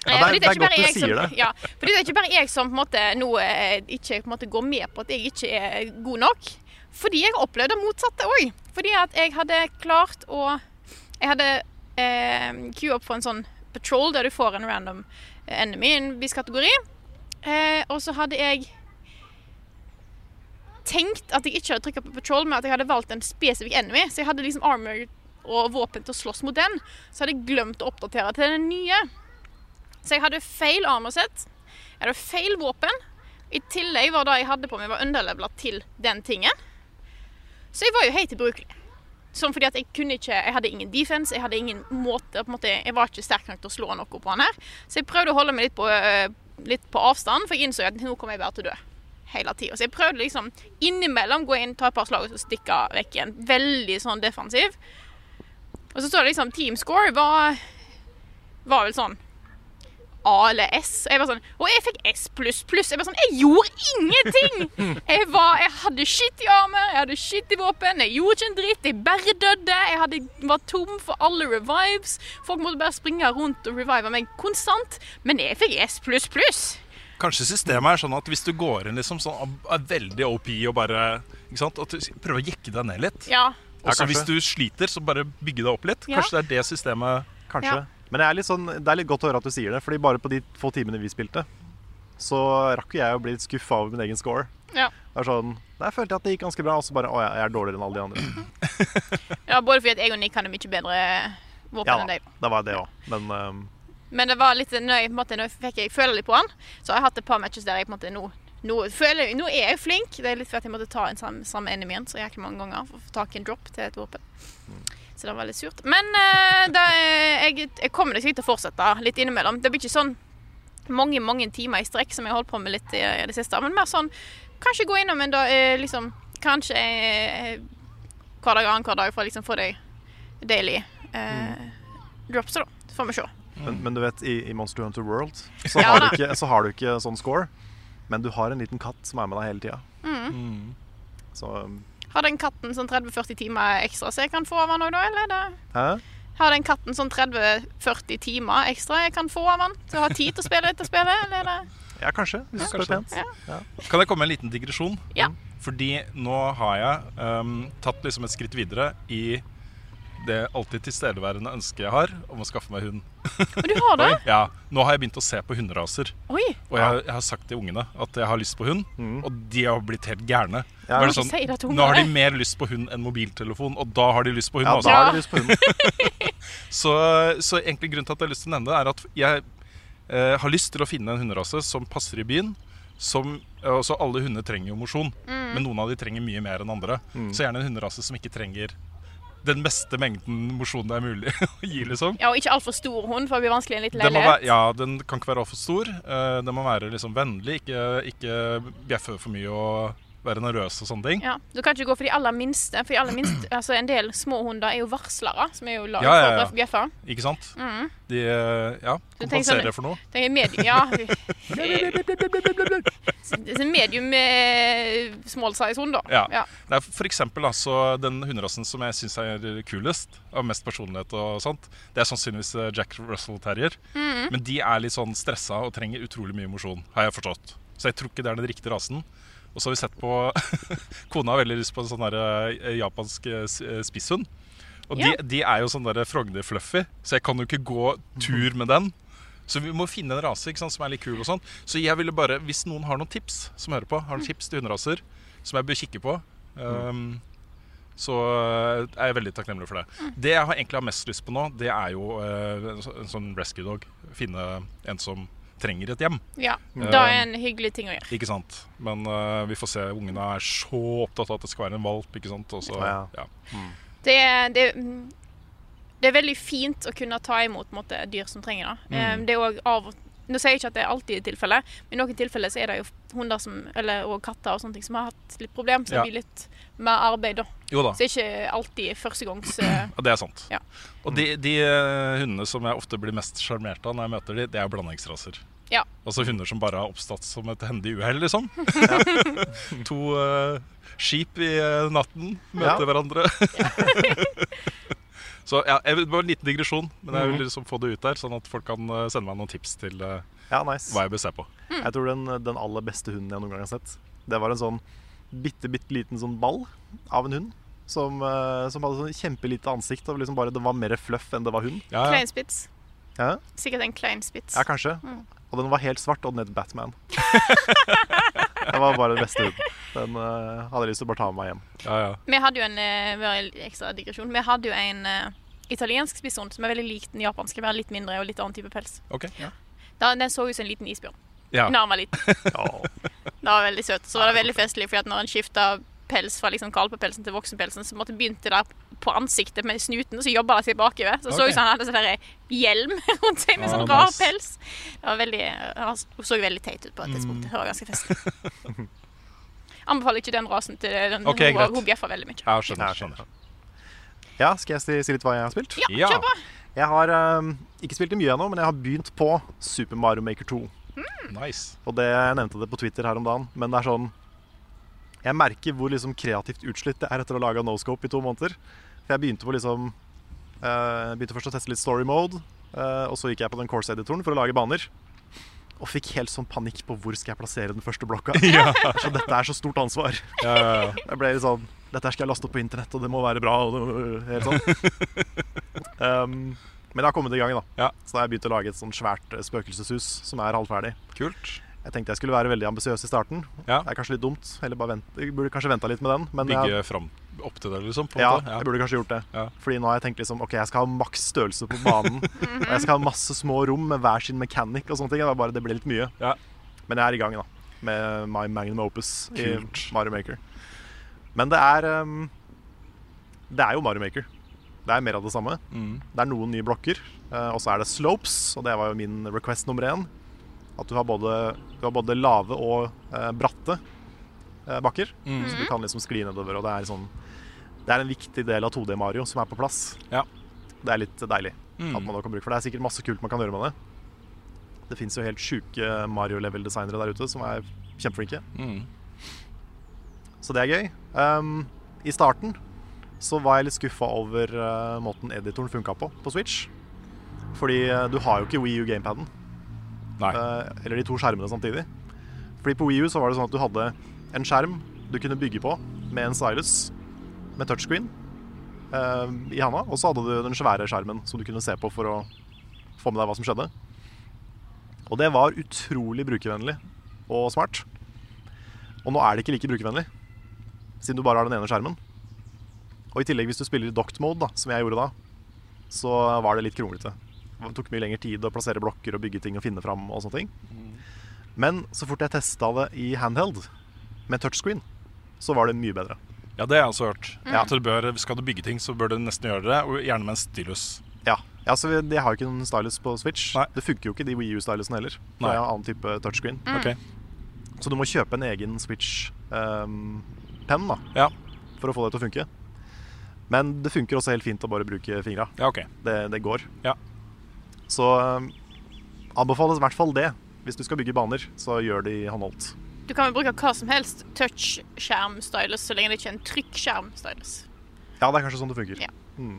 Ja, Eh, det er- det er godt du sier det. Ja, for det er ikke bare jeg som på en måte nå eh, ikke måte går med på at jeg ikke er god nok. Fordi jeg har opplevd det motsatte òg. Fordi at jeg hadde klart å Jeg hadde eh, queue opp for en sånn patrol der du får en random enemy i en viss kategori. Eh, og så hadde jeg tenkt at jeg ikke hadde trykka på patrol, men at jeg hadde valgt en spesifikk enemy. Så jeg hadde liksom armor og våpen til å slåss mot den. Så hadde jeg glemt å oppdatere til den nye. Så jeg hadde feil armorsett, Jeg hadde feil våpen. I tillegg var det jeg hadde på meg, var underlevela til den tingen. Så jeg var jo helt ubrukelig. Sånn fordi at jeg kunne ikke Jeg hadde ingen defense, jeg hadde ingen måte på en måte, Jeg var ikke sterk nok til å slå noe på han her. Så jeg prøvde å holde meg litt på, øh, litt på avstand, for jeg innså at nå kommer jeg bare til å dø. Hele tida. Så jeg prøvde liksom innimellom gå inn, ta et par slag og så stikke vekk igjen. Veldig sånn defensiv. Og så står det liksom Team score var, var vel sånn A eller S. Og Jeg var sånn, og jeg fikk S pluss pluss. Jeg var sånn, jeg gjorde ingenting! Jeg, var, jeg hadde skitt i armer, jeg hadde skitt i våpen, jeg gjorde ikke en dritt. Jeg bare døde. Jeg hadde, var tom for alle revives. Folk måtte bare springe rundt og revive meg konstant. Men jeg fikk S pluss pluss. Kanskje systemet er sånn at hvis du går inn liksom sånn er veldig OP og bare ikke sant? At du prøver å jekke deg ned litt. Ja. Og så hvis du sliter, så bare bygge deg opp litt. Ja. Kanskje det er det systemet Kanskje. Ja. Men det er litt sånn, det er litt godt å høre at du sier det, Fordi bare på de få timene vi spilte, så rakk jo jeg å bli litt skuffa over min egen score. Ja. Det er sånn, Der følte jeg at det gikk ganske bra, og så bare Å, jeg er dårligere enn alle de andre. ja, både fordi at jeg og Nick hadde mye bedre våpen Ja enn deg. Ja, det var det òg. Men um... Men det var litt når jeg, på en måte, når jeg fikk jeg føle litt på han, så har jeg hatt et par matches der jeg på en måte nå nå, føler, nå er jeg flink. Det er litt fordi jeg måtte ta en samme, samme enemyen så jæklig mange ganger for å få tak i en drop til et våpen. Så det var litt surt. Men uh, det, er- jeg, jeg kommer nok til å fortsette litt innimellom. Det blir ikke sånn mange mange timer i strekk som jeg har holdt på med litt i, i det siste. Men mer sånn kanskje gå innom en dag uh, liksom, Kanskje uh, hver dag annenhver dag for å liksom få deg daily eh, drops, da. Så får vi se. Men, men du vet, i, i Monster Hunter World så, har du ikke, så har du ikke sånn score. Men du har en liten katt som er med deg hele tida. Mm. Så um, Har den katten sånn 30-40 timer ekstra så jeg kan få av han òg, da? Eller er det Hæ? Har den katten sånn 30-40 timer ekstra jeg kan få av han Så jeg har tid til å spille dette spillet? Eller er det Ja, kanskje. Hvis du spør kanskje. Ja. Kan jeg komme med en liten digresjon? Ja. Fordi nå har jeg um, tatt liksom et skritt videre i det alltid tilstedeværende ønsket jeg har om å skaffe meg hund. Og du har det? Ja, Nå har jeg begynt å se på hunderaser. Oi. Og jeg, jeg har sagt til ungene at jeg har lyst på hund, og de har blitt helt gærne. Ja. Til nå har de mer lyst på hund enn mobiltelefon, og da har de lyst på hund. Ja, også. da har de lyst på hund. Så, så egentlig grunnen til at jeg har lyst til å nevne det, er at jeg eh, har lyst til å finne en hunderase som passer i byen. Som, eh, alle hunder trenger jo mosjon, men noen av de trenger mye mer enn andre. Så gjerne en hunderase som ikke trenger den meste mengden mosjon det er mulig å gi, liksom. Ja, og ikke altfor stor hund, for det blir vanskelig i en liten leilighet. være, ja, den kan ikke være altfor stor. Eh, den må være liksom vennlig, ikke, ikke bjeffe for mye og være nervøs og sånne ting. Ja, Du kan ikke gå for de aller minste. For de aller minste, altså En del små hunder er jo varslere, som er jo laget Ja, ja, ja. for bjeffer. Ikke sant? De eh, ja, kompenserer sånn- kompenserer for noe. Tenker medium Ja. Det er medium small size hund, da. Ja. Ja. Nei, for eksempel altså, den hunderasen som jeg syns er kulest, av mest personlighet og sånt, det er sannsynligvis eh, Jack Russell Terrier. Mm. Men de er litt sånn stressa og trenger utrolig mye mosjon, har jeg forstått. Så jeg tror ikke det er den riktige rasen. Og så har vi sett på Kona har veldig lyst på en sånn der, eh, japansk eh, eh, spisshund. Og Ja. de, de er jo sånn der Frogner Fluffy, så jeg kan jo ikke gå tur med den. Så vi må finne en rase ikke sant, som er litt kul. og sånn Så jeg ville bare, hvis noen har noen tips som hører på, har noen tips til hunderaser som jeg bør kikke på, um, så er jeg veldig takknemlig for det. Det jeg egentlig har mest lyst på nå, det er jo uh, en sånn rescue dog. Finne en som trenger et hjem. ja. Da er en hyggelig ting å gjøre. Ikke sant? Men uh, vi får se. Ungene er så opptatt av at det skal være en valp. ikke sant? Også, ja. Ja. ja. Det, er- det, mm, det er veldig fint å kunne ta imot måte, dyr som trenger det. Mm. Det er også av og nå sier jeg ikke at det er alltid er tilfellet, men i noen tilfeller så er det jo hunder som, eller, og katter og sånne ting som har hatt litt problem, så Ja. blir litt mer arbeid da. Jo da. Så det er ikke alltid førstegangs... uh, Ja, det er sant. Ja. Og de, de eh, hundene som jeg ofte blir mest sjarmert av når jeg møter de, det er blandingsraser. Ja. Altså hunder som bare har oppstått som et hendig uhell, liksom. to uh, skip i uh, natten møter Ja. hverandre. Så ja, jeg, Det var en liten digresjon, men jeg Mhm. vil liksom få det ut der, sånn at folk kan eh, sende meg noen tips til Ja, nice. hva jeg bør se på. Jeg tror den, den aller beste hunden jeg noen gang har sett, det var en sånn bitte, bitte liten sånn ball av en hund. Som, som hadde sånn kjempelite ansikt, og liksom bare det var mer fluff enn det var hund. Ja, ja. Klein. Ja, Sikkert en kleinspitz. ja kanskje. Mm. Og den var helt svart, og den het Batman. det var bare den beste hunden. Den uh, hadde jeg lyst til å bare ta med meg hjem. ja, ja. Vi hadde jo en uh, ekstra digresjon. Vi hadde jo en uh, italiensk spisshund som er veldig lik den japanske, bare litt mindre og litt annen type pels. Ok. Ja. Da, den så ut som en liten isbjørn ja. Når han var liten. Det var veldig søt. Så var det veldig festlig, fordi at når en skifta pels fra liksom kalvepelsen til voksenpelsen, så måtte begynte der på ansiktet med snuten, og så jobba det seg bakover. Så okay. så ut som han hadde sånn hjelm rundt seg med Ah, sånn rar nice. pels. Det var veldig, han så veldig teit ut på et tidspunkt. Det var ganske festlig. Anbefaler ikke den rasen til den. Okay, hun, var- hun bjeffer veldig mye. Ja, skjønner. Ja, skjønner. Ja, skal jeg si, litt hva jeg har spilt? Ja, Ja. kjør på. Jeg har um, ikke spilt det mye ennå, men jeg har begynt på Super Mario Maker 2. Nice. Og det, jeg nevnte det på Twitter her om dagen, men det er sånn Jeg merker hvor liksom kreativt utslitt det er etter å ha laga Noscope i to måneder. For jeg begynte på liksom uh, Begynte først å teste litt story mode, uh, og så gikk jeg på den course-editoren for å lage baner. Og fikk helt sånn panikk på hvor skal jeg plassere den første blokka. Så dette er så stort ansvar. Ja, ja, ja. Jeg ble litt sånn Dette skal jeg laste opp på internett, og det må være bra. Og det, helt sånn. um, men jeg har kommet i gang, da. Ja. Så da har jeg begynt å lage et sånn svært spøkelseshus som er halvferdig. Kult. Jeg tenkte jeg skulle være veldig ambisiøs i starten. Ja. Det er kanskje litt dumt. Eller bare vent, jeg burde kanskje venta litt med den. Men jeg, Bygge fram opp til det, liksom. På ja, måte. jeg burde kanskje gjort det. Ja. Fordi nå har jeg tenkt liksom Ok, jeg skal ha maks størrelse på banen. og jeg skal ha masse små rom med hver sin mechanic og sånne ting. Det, bare, det ble litt mye. Ja. Men jeg er i gang, da. Med My Magnum Opus Kult. i Mario Maker. Men det er um, Det er jo Mario Maker. Det er mer av det samme. Mm. Det er noen nye blokker. Uh, og så er det slopes, og det var jo min request nummer én. At du har både, du har både lave og eh, bratte eh, bakker. Mm. Så du kan liksom skli nedover. Og det er, sånn, det er en viktig del av 2D Mario som er på plass. Ja. Det er litt deilig. Mm. At man da kan bruke, for det er sikkert masse kult man kan gjøre med det. Det fins jo helt sjuke Mario-level-designere der ute som er kjempeflinke. Mm. Så det er gøy. Um, I starten så var jeg litt skuffa over uh, måten editoren funka på på Switch. Fordi uh, du har jo ikke Wii U gamepaden. Nei. Uh, eller de to skjermene samtidig. Fordi på Wii U så var det sånn at du hadde en skjerm du kunne bygge på med en stylus med touchscreen uh, i handa. Og så hadde du den svære skjermen som du kunne se på for å få med deg hva som skjedde. Og det var utrolig brukervennlig og smart. Og nå er det ikke like brukervennlig, siden du bare har den ene skjermen. Og i tillegg, hvis du spiller i docked mode, da, som jeg gjorde da, så var det litt kronglete. Det tok mye lengre tid å plassere blokker og bygge ting og finne fram og sånne ting. Men så fort jeg testa det i handheld med touchscreen, så var det mye bedre. Ja, det har jeg også hørt. Mm. At du bør, skal du bygge ting, så bør du nesten gjøre det, og gjerne med en stylus. Ja, ja så Jeg har jo ikke noen stylus på Switch. Nei. Det funker jo ikke de Wii U-stylusene heller. For Nei. jeg har annen type touchscreen. Ok. Så du må kjøpe en egen Switch-penn da Ja. for å få det til å funke. Men det funker også helt fint å bare bruke fingra. Ja, okay. Det, det går. Ja. Så um, anbefales i hvert fall det. Hvis du skal bygge baner, så gjør de håndholdt. Du kan vel bruke hva som helst touch-skjerm-stylus så lenge det ikke er en trykk-skjerm-stylus. Ja, det er kanskje sånn det funker. Ja. Mm.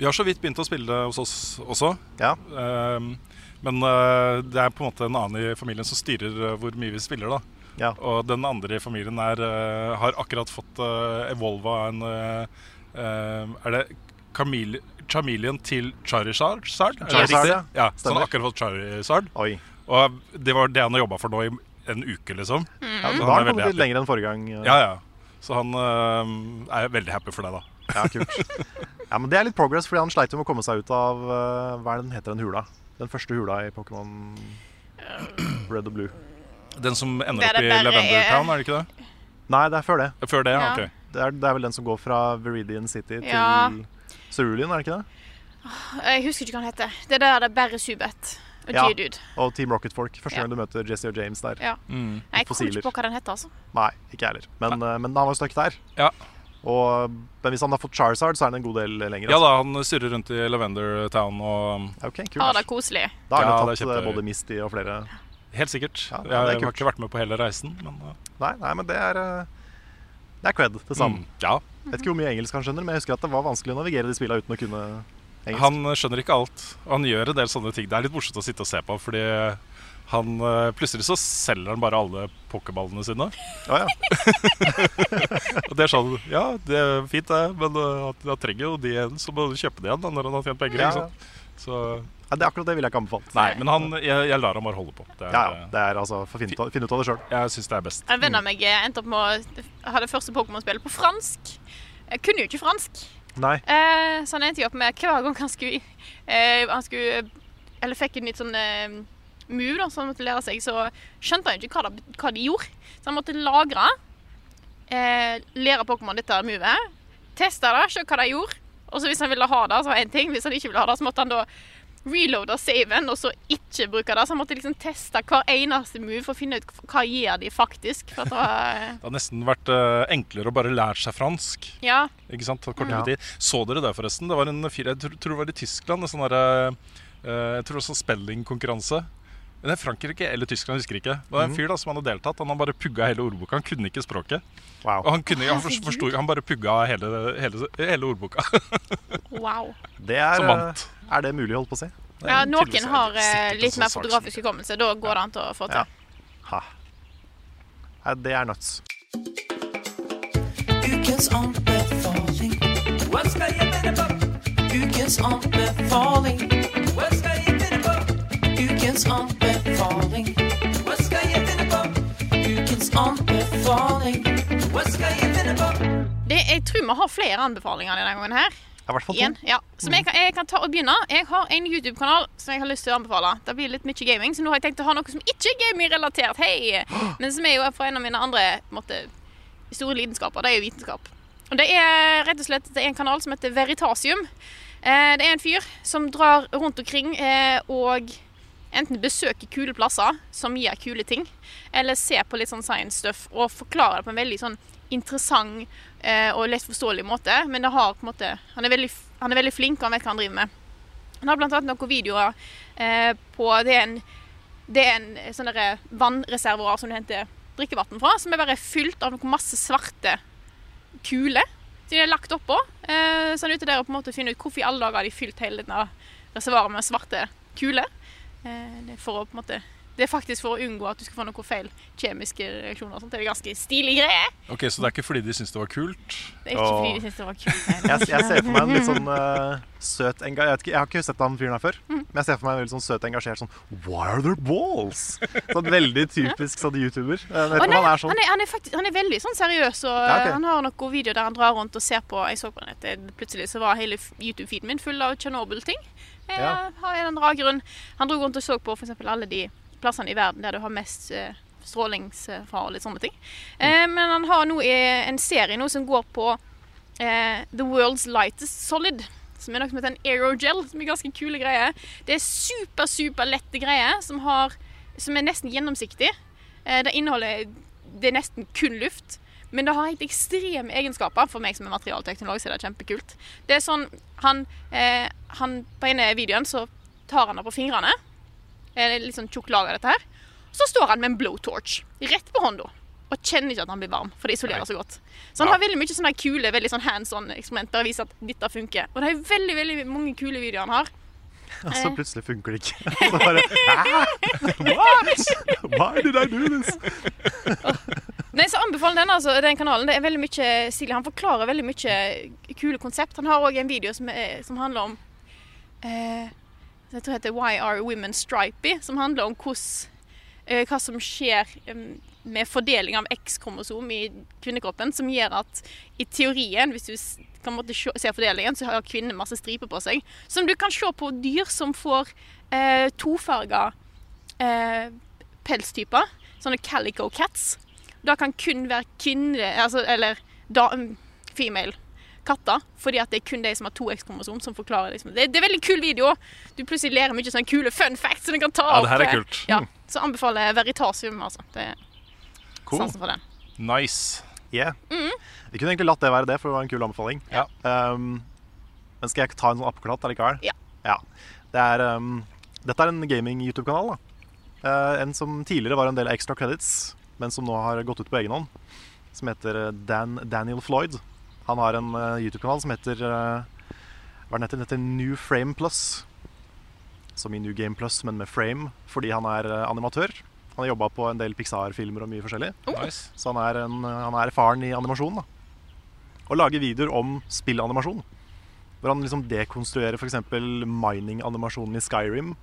Vi har så vidt begynt å spille hos oss også. Ja. Ehm, men eh, det er på en måte en annen i familien som styrer eh, hvor mye vi spiller. da Ja. Og den andre i familien er, eh, har akkurat fått uh, evolva en Er det Chamele Chameleon til Charizard? Charizard, ja. ja. Så han har akkurat fått Charizard. Oi. Og det var det han har jobba for nå i en uke, liksom. Ja, da har det kommet litt lenger enn forrige gang. Ja, ja. Så han eh, er veldig happy for det, da. Ja, kult. ja, men det er litt progress, fordi han sleit med å komme seg ut av uh, Hva er det den heter, den hula? Den første hula i Pokémon Red og Blue. Den som ender er opp i det Lavender er- Town, er det ikke det? Nei, det er før det. Før det, ja. Ok. Det er, det er vel den som går fra Viridian City til Ja. Cerulean, er det ikke det? Jeg husker ikke hva han heter. Det der det er bare Subet og Ja. Geodude. Og Team Rocket Folk. Første Ja. gang du møter Jesse og James der. Ja. Mm. Nei, jeg kom ikke på hva den heter, altså. Nei, ikke jeg heller. Men, uh, men han var stuck der. Ja. Og, men hvis han har fått Charizard, så er han en god del lenger. ja altså. da, han surrer rundt i Lavender Town og okay, cool. Ha det koselig. Da har Ja, han det er tatt uh, både Misty og flere Helt sikkert. Ja, er jeg har ikke vært med på hele reisen, men uh, Nei, nei men det er uh, Det er cred det samme. mm, ja. Vet ikke hvor mye engelsk han skjønner, men jeg husker at det var vanskelig å navigere de spillene uten å kunne engelsk. Han skjønner ikke alt, han gjør en del sånne ting. Det er litt morsomt å sitte og se på, fordi han uh, plutselig så selger han bare alle pokerballene sine. Ja, ja. Og det er sånn Ja, det er fint, det, men han- han trenger jo de igjen, så må du kjøpe de igjen da, når han har tjent penger. Ja. Så Ja, det er akkurat det ville jeg ikke anbefalt. Nei, men han, jeg, jeg lar ham bare holde på. Det er, Ja, ja, det er altså for å finne, ut av- ut av det sjøl. Jeg syns det er best. En venn av meg eh, endte opp med å ha det første Pokémon-spillet på fransk. Jeg kunne jo ikke fransk, Nei. eh, så han endte opp med hver gang han skulle, eh, han skulle Eller fikk en litt sånn eh, move da, som han måtte lære seg, så skjønte han jo ikke hva, det, hva de gjorde. Så han måtte lagre, eh, lære Pokémon dette movet, teste det, se hva de gjorde. Og så hvis han ville ha det, så var det én ting. Hvis han ikke ville ha det, så måtte han da reloade saven og så ikke bruke det. Så han måtte liksom teste hver eneste move for å finne ut hva gjør de faktisk. For at det var, Det har nesten vært uh, enklere å bare lære seg fransk. ja. Ikke sant? Ja. tid. Så dere det, forresten? Det var en fyr, jeg tror, tror det var i Tyskland, en sånn der, eh, Jeg tror også spelling-konkurranse. Det er Frankrike eller Tyskland, jeg husker ikke. Det var en Mhm. fyr da som hadde deltatt. Han hadde bare pugga hele ordboka. Han kunne ikke språket. Wow. Og han, kunne, han, forst- forstod, han bare pugga hele, hele, hele ordboka. Wow. Det er, Som vant. Er det mulig, holdt på å si? Ja, noen har eh, litt mer sånn fotografisk hukommelse. Da går det an til å få Ja. til. Ha. Ja, det er nuts. Ukens anbefaling. Ukens anbefaling. Ukens anbefaling. Ukens anbefaling. Det, jeg tror vi har flere anbefalinger denne gangen her. I hvert fall to. Ja. Som jeg kan, jeg kan ta og begynne. Jeg har en YouTube-kanal som jeg har lyst til å anbefale. Det blir litt mye gaming, så nå har jeg tenkt å ha noe som ikke er gaming-relatert. Hei! Men som er jo fra en av mine andre måte, store lidenskaper. Det er jo vitenskap. Og det er rett og slett det er en kanal som heter Veritasium. Eh, det er en fyr som drar rundt omkring eh, og enten besøker kule plasser som gir kule ting, eller ser på litt sånn science stuff og forklarer det på en veldig sånn interessant eh, og lett forståelig måte. Men det har måte Han er veldig, han er veldig flink, og han vet hva han driver med. Han har annet noen videoer eh, på Det er en, det er en sånn der vannreservoar som du henter drikkevann fra, som er bare fylt av masse svarte kuler. som de er lagt oppå. Eh, så han er ute der og på en måte finner ut hvorfor i alle dager har de fylt hele denne reservoaret med svarte kuler. Eh, for å på en måte det er faktisk for å unngå at du skal få noen feil kjemiske reaksjoner. og sånt. Det er ganske stilig greie. Ok, Så det er ikke fordi de syns det var kult? Det er ikke fordi de syns det var kult. Jeg, jeg ser for meg en litt sånn uh, søt enga jeg, vet ikke, jeg har ikke sett han fyren her før, Mm. men jeg ser for meg en veldig sånn søt engasjert sånn Why are there balls? Sånn veldig typisk sånn YouTuber. Jeg vet ikke om han er sånn. han, er, han, er faktisk, han er veldig sånn seriøs, og Ja, ok. eh, han har noen videoer der han drar rundt og ser på Jeg så på nettet, plutselig så var hele YouTube-feeden min full av Chernobyl-ting. Jeg Ja. har en eller annen rar grunn. Han dro rundt og så på f.eks. alle de plassene i verden der du har mest eh, strålingsfare og litt sånne ting. Eh, men han har nå en serie nå som går på eh, The World's Lightest Solid. Som er noe som heter en aerogel, som er ganske kule greier. Det er super, super lette greier som, har, som er nesten gjennomsiktig. Eh, det inneholder Det er nesten kun luft. Men det har helt ekstreme egenskaper. For meg som er materialteknolog, så er det kjempekult. Det er sånn han, eh, han På ene videoen så tar han det på fingrene. Eh, litt sånn tjukk lag av dette her. Så står han med en blowtorch rett på hånda. Og kjenner ikke at han blir varm, for det isolerer så godt. Så han Ja. har veldig mye sånne kule veldig sånn hands on-eksperimenter og viser at dette funker. Og det er veldig veldig mange kule videoer han har. Og så plutselig funker det ikke. Så bare "Hæ? What? Why did I do this? Nei, så anbefaler den, altså, den kanalen. Det er veldig mye stilig. Han forklarer veldig mye kule konsept. Han har òg en video som, er, som handler om eh, Jeg tror det heter Why Are Women Stripy? Som handler om hos, eh, hva som skjer med fordeling av X-kromosom i kvinnekroppen, som gjør at i teorien, hvis du kan måtte se, fordelingen, så har kvinner masse striper på seg. Som du kan se på dyr som får eh, tofarga eh, pelstyper. Sånne calico cats. Da kan kun være kvinne, altså, eller da, um, female katter. Fordi at det er kun de som har to X-kromosom som forklarer liksom. det, det er veldig kul video. Du plutselig lærer mye sånne kule fun facts som du kan ta Ja, opp. det her er kult. Ja, så anbefaler jeg Veritasium, altså. Det er Cool. sansen for den. Nice. Yeah. Vi kunne egentlig latt det være det, for det var en kul anbefaling. Ja. Um, men skal jeg ta en sånn appeklatt allikevel? Ja. Det er, um, dette er en gaming-YouTube-kanal. da. Eh, en som tidligere var en del Extra Credits, men som nå har gått ut på egen hånd. Som heter eh, Dan, Daniel Floyd. Han har en eh, YouTube-kanal som heter eh, Hva er den heter? Den heter New Frame Plus. Som i New Game Plus, men med frame, fordi han er eh, animatør. Han har jobba på en del Pixar-filmer og mye forskjellig. nice. Så han er, en, han er erfaren i animasjon. da. Og lager videoer om spillanimasjon. Hvor han liksom dekonstruerer f.eks. mining-animasjonen i Skyrim.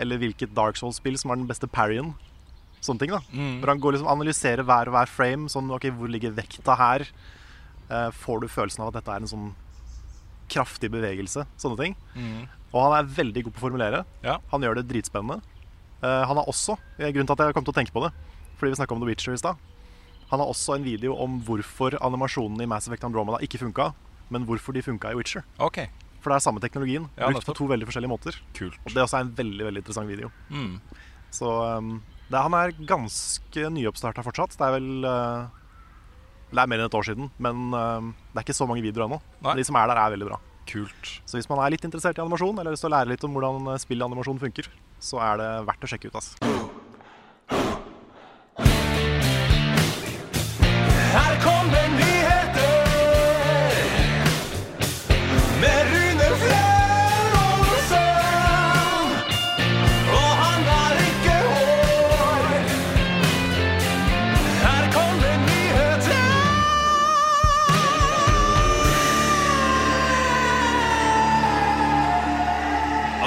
Eller hvilket Dark Souls-spill som er den beste parryen. Sånne ting da. Hvor han går liksom analyserer hver og hver frame. Sånn, ok, Hvor ligger vekta her? Eh, får du følelsen av at dette er en sånn kraftig bevegelse? Sånne ting. Og han er veldig god på å formulere. Ja. Han gjør det dritspennende. Eh, han har også, eh, grunnen til at jeg kom til å tenke på det, fordi vi snakka om The Witcher i stad Han har også en video om hvorfor animasjonene i Mass Effect Andromeda ikke funka, men hvorfor de funka i Witcher. Okay. For det er samme teknologien, Ja, brukt på to veldig forskjellige måter. Kult. Og det også er en veldig veldig interessant video. Mm. Så um, det, han er ganske nyoppstarta fortsatt. Det er vel uh, Det er mer enn et år siden, men um, det er ikke så mange videoer ennå. Men De som er der, er veldig bra. Kult. Så hvis man er litt interessert i animasjon, eller har lyst til å lære litt om hvordan uh, spillanimasjon funker, så er det verdt å sjekke ut. Altså.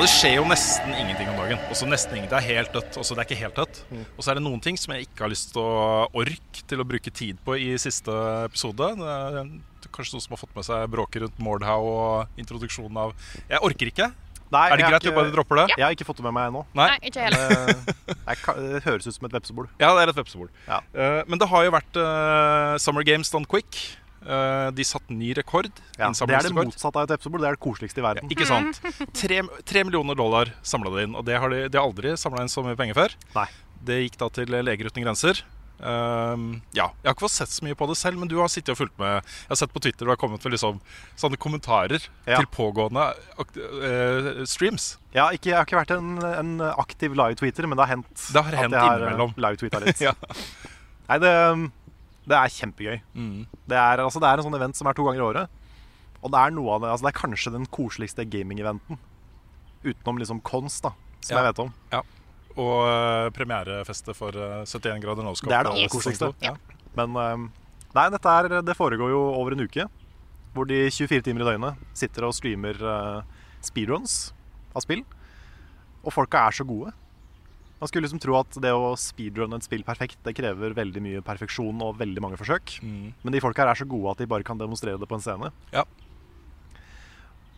Det skjer jo nesten ingenting om dagen. Også nesten ingenting. Det er helt dødt. Også det er ikke helt dødt. Og så er det noen ting som jeg ikke har lyst til å orke til å bruke tid på i siste episode. Det er kanskje noen som har fått med seg bråket rundt Mordhau og introduksjonen av Jeg orker ikke. Nei, Er det greit at du ikke- bare dropper det? Jeg har ikke fått det med meg ennå. Nei. Nei, ikke heller. Det, det høres ut som et vepsebol. Ja, det er et vepsebol. Ja. Eh, men det har jo vært uh, Summer Games Done Quick. Eh, de satte ny rekord. Ja, det er det motsatte av et vepsebol. Det er det koseligste i verden. Ikke sant? Tre, tre millioner dollar samla de inn. Og det har de, de har aldri samla inn så mye penger før. Nei. Det gikk da til Leger uten grenser. Um, ja, Jeg har ikke fått sett så mye på det selv, men du har sittet og fulgt med. Jeg har sett på Twitter du har kommet med liksom, sånne kommentarer Ja. til pågående eh, streams. Ja, ikke, jeg har ikke vært en, en aktiv live-tweeter, men det har hendt at jeg har eh, live-tweeta litt. Ja. Nei, det, det er kjempegøy. Mm. Det, er, altså, det er en sånn event som er to ganger i året. Og det er det altså, Det er kanskje den koseligste gaming-eventen. Utenom liksom Cons, da, som Ja. jeg vet om. Og uh, premierefestet for uh, 71 grader no-scope. Det er det aller koseligste. Ja. Men uh, nei, dette er, det foregår jo over en uke. Hvor de 24 timer i døgnet sitter og streamer eh, speedruns av spill. Og folka er så gode. Man skulle liksom tro at det å speedrunne et spill perfekt Det krever veldig mye perfeksjon og veldig mange forsøk. Mm. Men de folka her er så gode at de bare kan demonstrere det på en scene. Ja.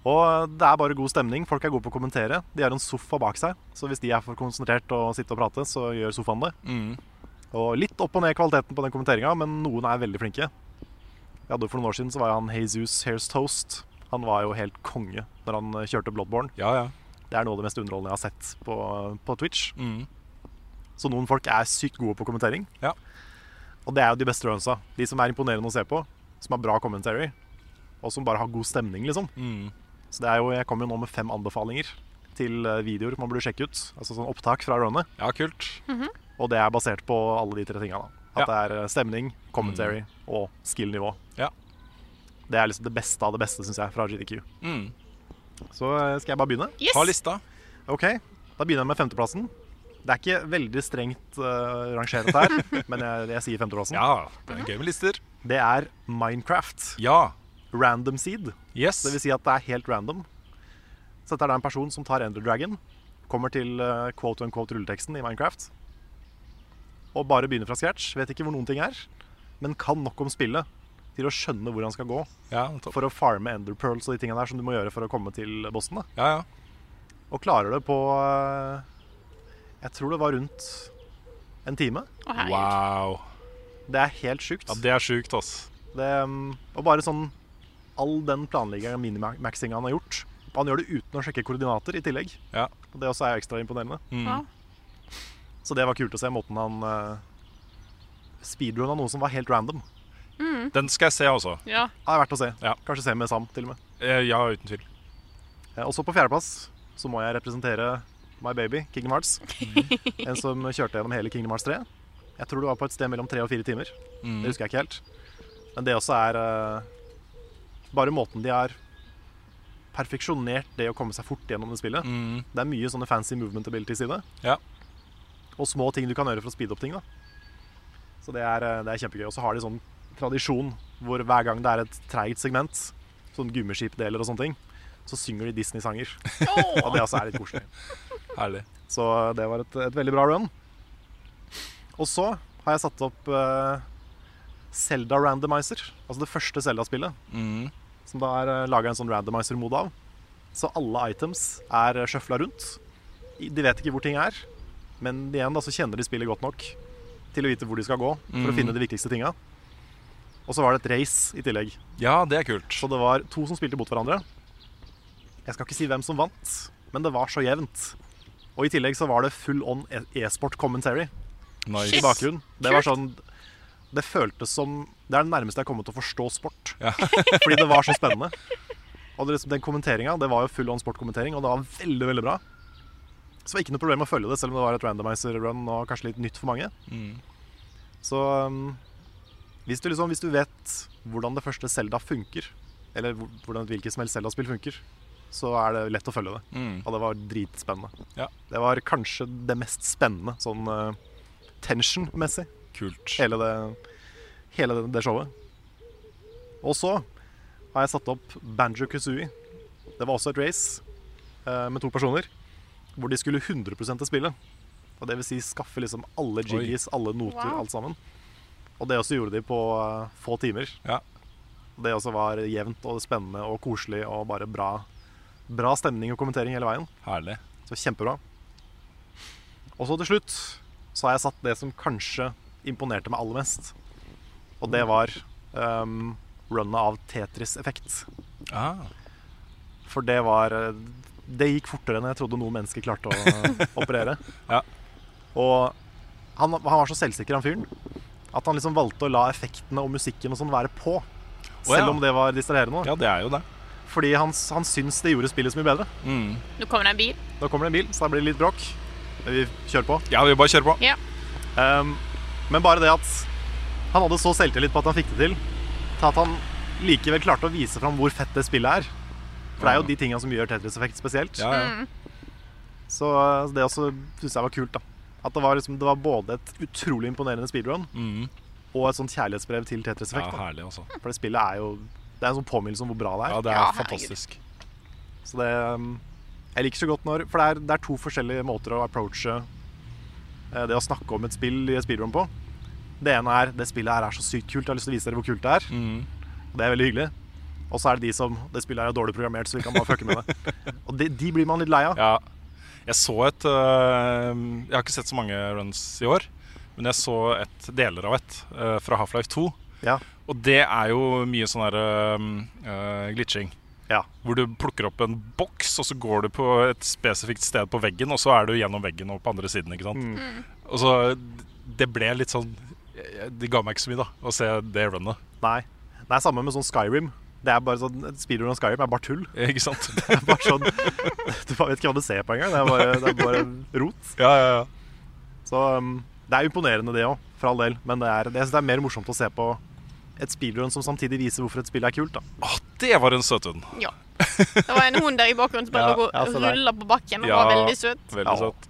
Og det er bare god stemning. Folk er gode på å kommentere. De har en sofa bak seg, så hvis de er for konsentrert og sitter og prater, så gjør sofaen det. Mm. Og litt opp og ned kvaliteten på den kommenteringa, men noen er veldig flinke. Jeg hadde For noen år siden så var han Jesus Hairs Toast. Han var jo helt konge når han eh, kjørte Bloodborne. ja, ja. Det er noe av det mest underholdende jeg har sett på, på Twitch. Mm. Så noen folk er sykt gode på kommentering. Ja. Og det er jo de beste runsa. De som er imponerende å se på, som har bra commentary, og som bare har god stemning, liksom. Mm. Så det er jo, jeg kommer jo nå med fem anbefalinger til eh, videoer man burde sjekke ut. Altså sånn opptak fra runnet. ja, kult. Og det er basert på alle de tre tinga. At Ja. det er eh, stemning, commentary og skill-nivå. Ja. Det er liksom det beste av det beste, syns jeg, fra GDQ. Mm. Så eh, skal jeg bare begynne? Yes. Ta lista. Ok, Da begynner jeg med femteplassen. Det er ikke veldig strengt uh, rangeret her, men jeg, jeg sier femteplassen. Ja, det er gøy med lister. Det er Minecraft. Ja. Random seed. Yes. Det vil si at det er helt random. Så dette er da en person som tar Ender Dragon, kommer til uh, quote unquote rulleteksten i Minecraft, og bare begynner fra scratch. Vet ikke hvor noen ting er, men kan nok om spillet til å skjønne hvor han skal gå Ja, for å farme enderpearls og de tingene der som du må gjøre for å komme til bossen. da. Ja, ja. Og klarer det på uh, Jeg tror det var rundt en time. Oh. Wow. Det er helt sjukt. Ja, det er sjukt, ass. Det, um, og bare sånn All den planleggingen og minimaxinga han har gjort. Han gjør det uten å sjekke koordinater i tillegg. Ja. Og det også er ekstra imponerende. Mm. Ja. Så det var kult å se måten han uh, speedrunna noe som var helt random. Den skal jeg se også. Ja. Det er verdt å se. Ja. Kanskje se med Sam, til og med. Eh, Ja, uten tvil. Og også på fjerdeplass så må jeg representere My Baby, Kingdom Hearts. en som kjørte gjennom hele Kingdom Hearts 3. Jeg tror det var på et sted mellom tre og fire timer. Mm. Det husker jeg ikke helt. Men det også er uh, bare måten de har perfeksjonert det å komme seg fort gjennom det spillet. Mm. Det er mye sånne fancy movement abilities i det. Ja. Og små ting du kan gjøre for å speede opp ting. da Så det er, eh, det er kjempegøy. Og så har de sånn tradisjon hvor hver gang det er et treigt segment, sånn gummiskipdeler og sånne ting, så synger de Disney-sanger. Og det også er litt koselig. Herlig. Så det var et, et veldig bra run. Og så har jeg satt opp uh, Zelda Randomizer, altså det første Zelda-spillet. Mm. Som da er uh, laga en sånn randomizer-mode av. Så alle items er uh, sjøfla rundt. De vet ikke hvor ting er, men igjen da så kjenner de spillet godt nok til å vite hvor de skal gå for å Mhm. finne de viktigste tinga. Og så var det et race i tillegg. Ja, det er kult. Så det var to som spilte mot hverandre. Jeg skal ikke si hvem som vant, men det var så jevnt. Og i tillegg så var det full on e- e-sport commentary Nice. i bakgrunnen. Det var sånn Det føltes som Det er det nærmeste jeg har kommet til å forstå sport. Ja. Fordi det var så spennende. Og det, liksom, den kommenteringa, det var jo full on sportkommentering, og det var veldig, veldig bra. Så det var ikke noe problem å følge det, selv om det var et randomizer-run og kanskje litt nytt for mange. Mm. Så um, hvis, du liksom, hvis du vet hvordan det første Zelda funker, eller hvordan et hvilket som helst Zelda-spill funker, så er det lett å følge det. Mm. Og det var dritspennende. Ja. Det var kanskje det mest spennende sånn uh, tension-messig, Kult. hele, det, hele det, det showet. Og så har jeg satt opp Banjo Kazooie. Det var også et race uh, med to personer, hvor de skulle 100 til spillet. Og det vil si skaffe liksom alle jiggies, alle noter, Wow. alt sammen. Og det også gjorde de på eh, få timer. Ja. Det også var jevnt og spennende og koselig og bare bra, bra stemning og kommentering hele veien. Herlig. Så kjempebra. Og så til slutt så har jeg satt det som kanskje imponerte meg aller mest. Og det var um, runnet av Tetris-effekt. Ah. For det var eh, Det gikk fortere enn jeg trodde noen mennesker klarte å operere. Ja. Og han, han var så selvsikker, han fyren. At han liksom valgte å la effektene og musikken og sånn være på. Selv ja. om det var distraherende. Ja, det er jo det. Fordi han, han syns det gjorde spillet så mye bedre. Nå kommer det en bil. Nå kommer det en bil, så da blir det litt bråk. Men Vi kjører på. Ja, vi bare kjører på. Ja. Um, men bare det at han hadde så selvtillit på at han fikk det til, til at han likevel klarte å vise fram hvor fett det spillet er. For det er jo de tinga som gjør Tetris Effect spesielt. Ja, ja. Så uh, det også syns jeg var kult. da At det var, liksom, det var både et utrolig imponerende speedrun mm. og et sånt kjærlighetsbrev til Tetris ja Effect. da. herlig, også. For det spillet er jo Det er en sånn påminnelse om hvor bra det er. Ja, det er Ja, herregud. fantastisk. Så det um, Jeg liker så godt når For det er, det er to forskjellige måter å approache eh, det å snakke om et spill i et speedrun på. Det ene er det spillet her er så sykt kult, jeg har lyst til å vise dere hvor kult det er. Mm. Det er veldig hyggelig. Og så er det de som Det spillet her er dårlig programmert, så vi kan bare fucke med det. Og de, de blir man litt lei av. Ja. Jeg så et øh, Jeg har ikke sett så mange runs i år, men jeg så et deler av et øh, fra Half-Life 2. Ja. Og det er jo mye sånn her uh, glitching. Ja. Hvor du plukker opp en boks, og så går du på et spesifikt sted på veggen, og så er du gjennom veggen og på andre siden. ikke sant? Mm. Og så Det ble litt sånn Det ga meg ikke så mye, da, å se det runnet. Nei. Det er samme med sånn Skyrim. Det er bare sånn, et Speedrun av Skyrim er bare tull. Ikke sant? Det er bare sånn, du bare vet ikke hva du ser på engang. Det er bare, det er bare rot. ja, ja, ja. Så um, det er imponerende, det òg, for all del. Men det er, det, det er mer morsomt å se på et speedrun som samtidig viser hvorfor et spill er kult. da Åh, det var en søt hund. Ja. Det var en hund der i bakgrunnen som bare Ja, lå ja, rulla på bakken og Ja. var veldig søt. Veldig Ja. søt.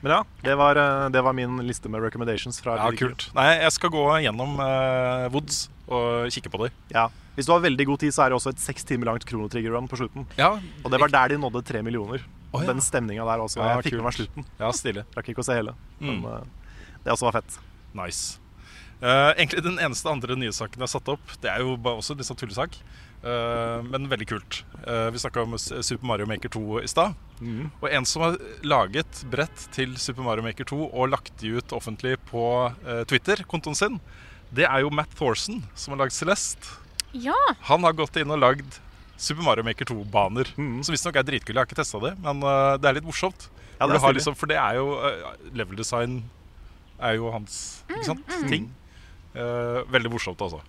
Men ja, det var, uh, det var min liste med recommendations. fra Ja, kult. Nei, jeg skal gå gjennom uh, Woods og kikke på dem. Ja. Hvis du har veldig god tid, så er det også et seks timer langt kronotrigger-run på slutten. Ja, Og det var der de nådde tre millioner. Oh, ja. Den stemninga der også. Ja, jeg fikk med meg slutten. ja stille Rakk ikke å se hele. Men Mm. det også var fett. Nice. Uh, egentlig den eneste andre nyhetssaken jeg har satt opp, det er jo bare også litt sånn tullesak. Uh, men veldig kult. Uh, vi snakka om Super Mario Maker 2 i stad. Mm. Og en som har laget brett til Super Mario Maker 2 og lagt de ut offentlig på eh, Twitter, kontoen sin, det er jo Matt Thorson, som har lagd Celeste. Ja. Han har gått inn og lagd Super Mario Maker 2-baner. Mm. Som visstnok er dritkule. Jeg har ikke testa det, men uh, det er litt morsomt. Ja, det er liksom, for det er jo uh, Level design er jo hans ikke sant, ting. Uh, veldig morsomt, altså.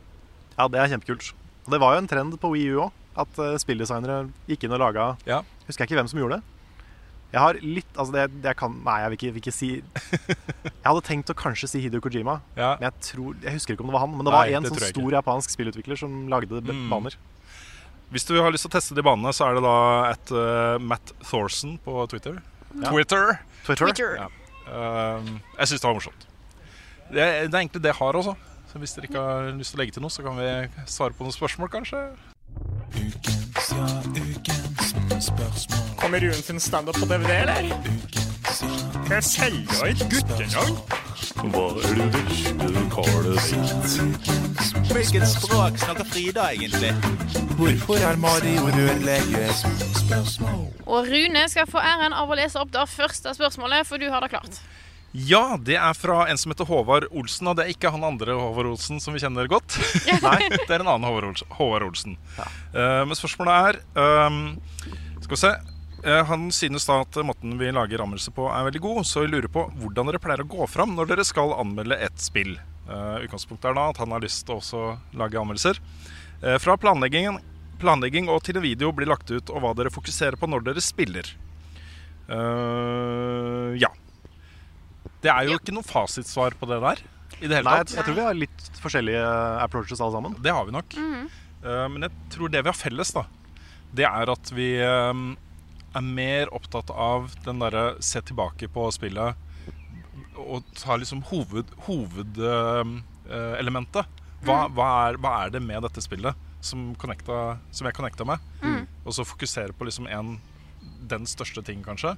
Ja, det er kjempekult. Og det var jo en trend på Wii U òg, at uh, spilldesignere gikk inn og laga Ja. Husker jeg ikke hvem som gjorde det. Jeg har litt Altså, det, det jeg kan Nei, jeg vil ikke, vil ikke si Jeg hadde tenkt å kanskje si Hideo Kojima, Ja. men jeg tror Jeg husker ikke om det var han. Men det Nei, var en det sånn stor japansk spillutvikler som lagde Mm. baner. Hvis du har lyst til å teste de banene, så er det da et uh, Matt Thorson på Twitter. Twitter. Twitter. Twitter. Ja. Uh, jeg syns det var morsomt. Det er, det er egentlig det jeg har også. Så hvis dere ikke har lyst til å legge til noe, så kan vi svare på noen spørsmål, kanskje. Kommer Rune sin standup på DVD, eller? Jeg selger et guttenavn. Hva er det verste Carlet vet? Hvilket språk snakker Frida egentlig? Hvorfor er Mario rørlege? Og Rune skal få æren av å lese opp det første spørsmålet, for du har det klart. Ja, det er fra en som heter Håvard Olsen, og det er ikke han andre Håvard Olsen som vi kjenner godt. Nei, det er en annen Håvard Olsen. Ja. Eh, men spørsmålet er um, Skal vi se. Uh, han synes da at måten vi lager anmeldelse på er veldig god, så jeg lurer på hvordan dere pleier å gå fram når dere skal anmelde et spill. Uh, utgangspunktet er da at han har lyst til å også lage anmeldelser. Fra planleggingen, planlegging og til en video blir lagt ut, og hva dere fokuserer på når dere spiller. Ja. Det er jo ikke noe fasitsvar på det der. I det hele Nei, jeg, tatt. jeg tror vi har litt forskjellige approaches alle sammen. Det har vi nok. Eh, men jeg tror det vi har felles, da, det er at vi eh, er mer opptatt av den derre se tilbake på spillet og ta liksom hovedelementet. hva, hva, er, hva er det med dette spillet som, connecta, som jeg connecta med? Og så fokusere på liksom en, den største ting, kanskje.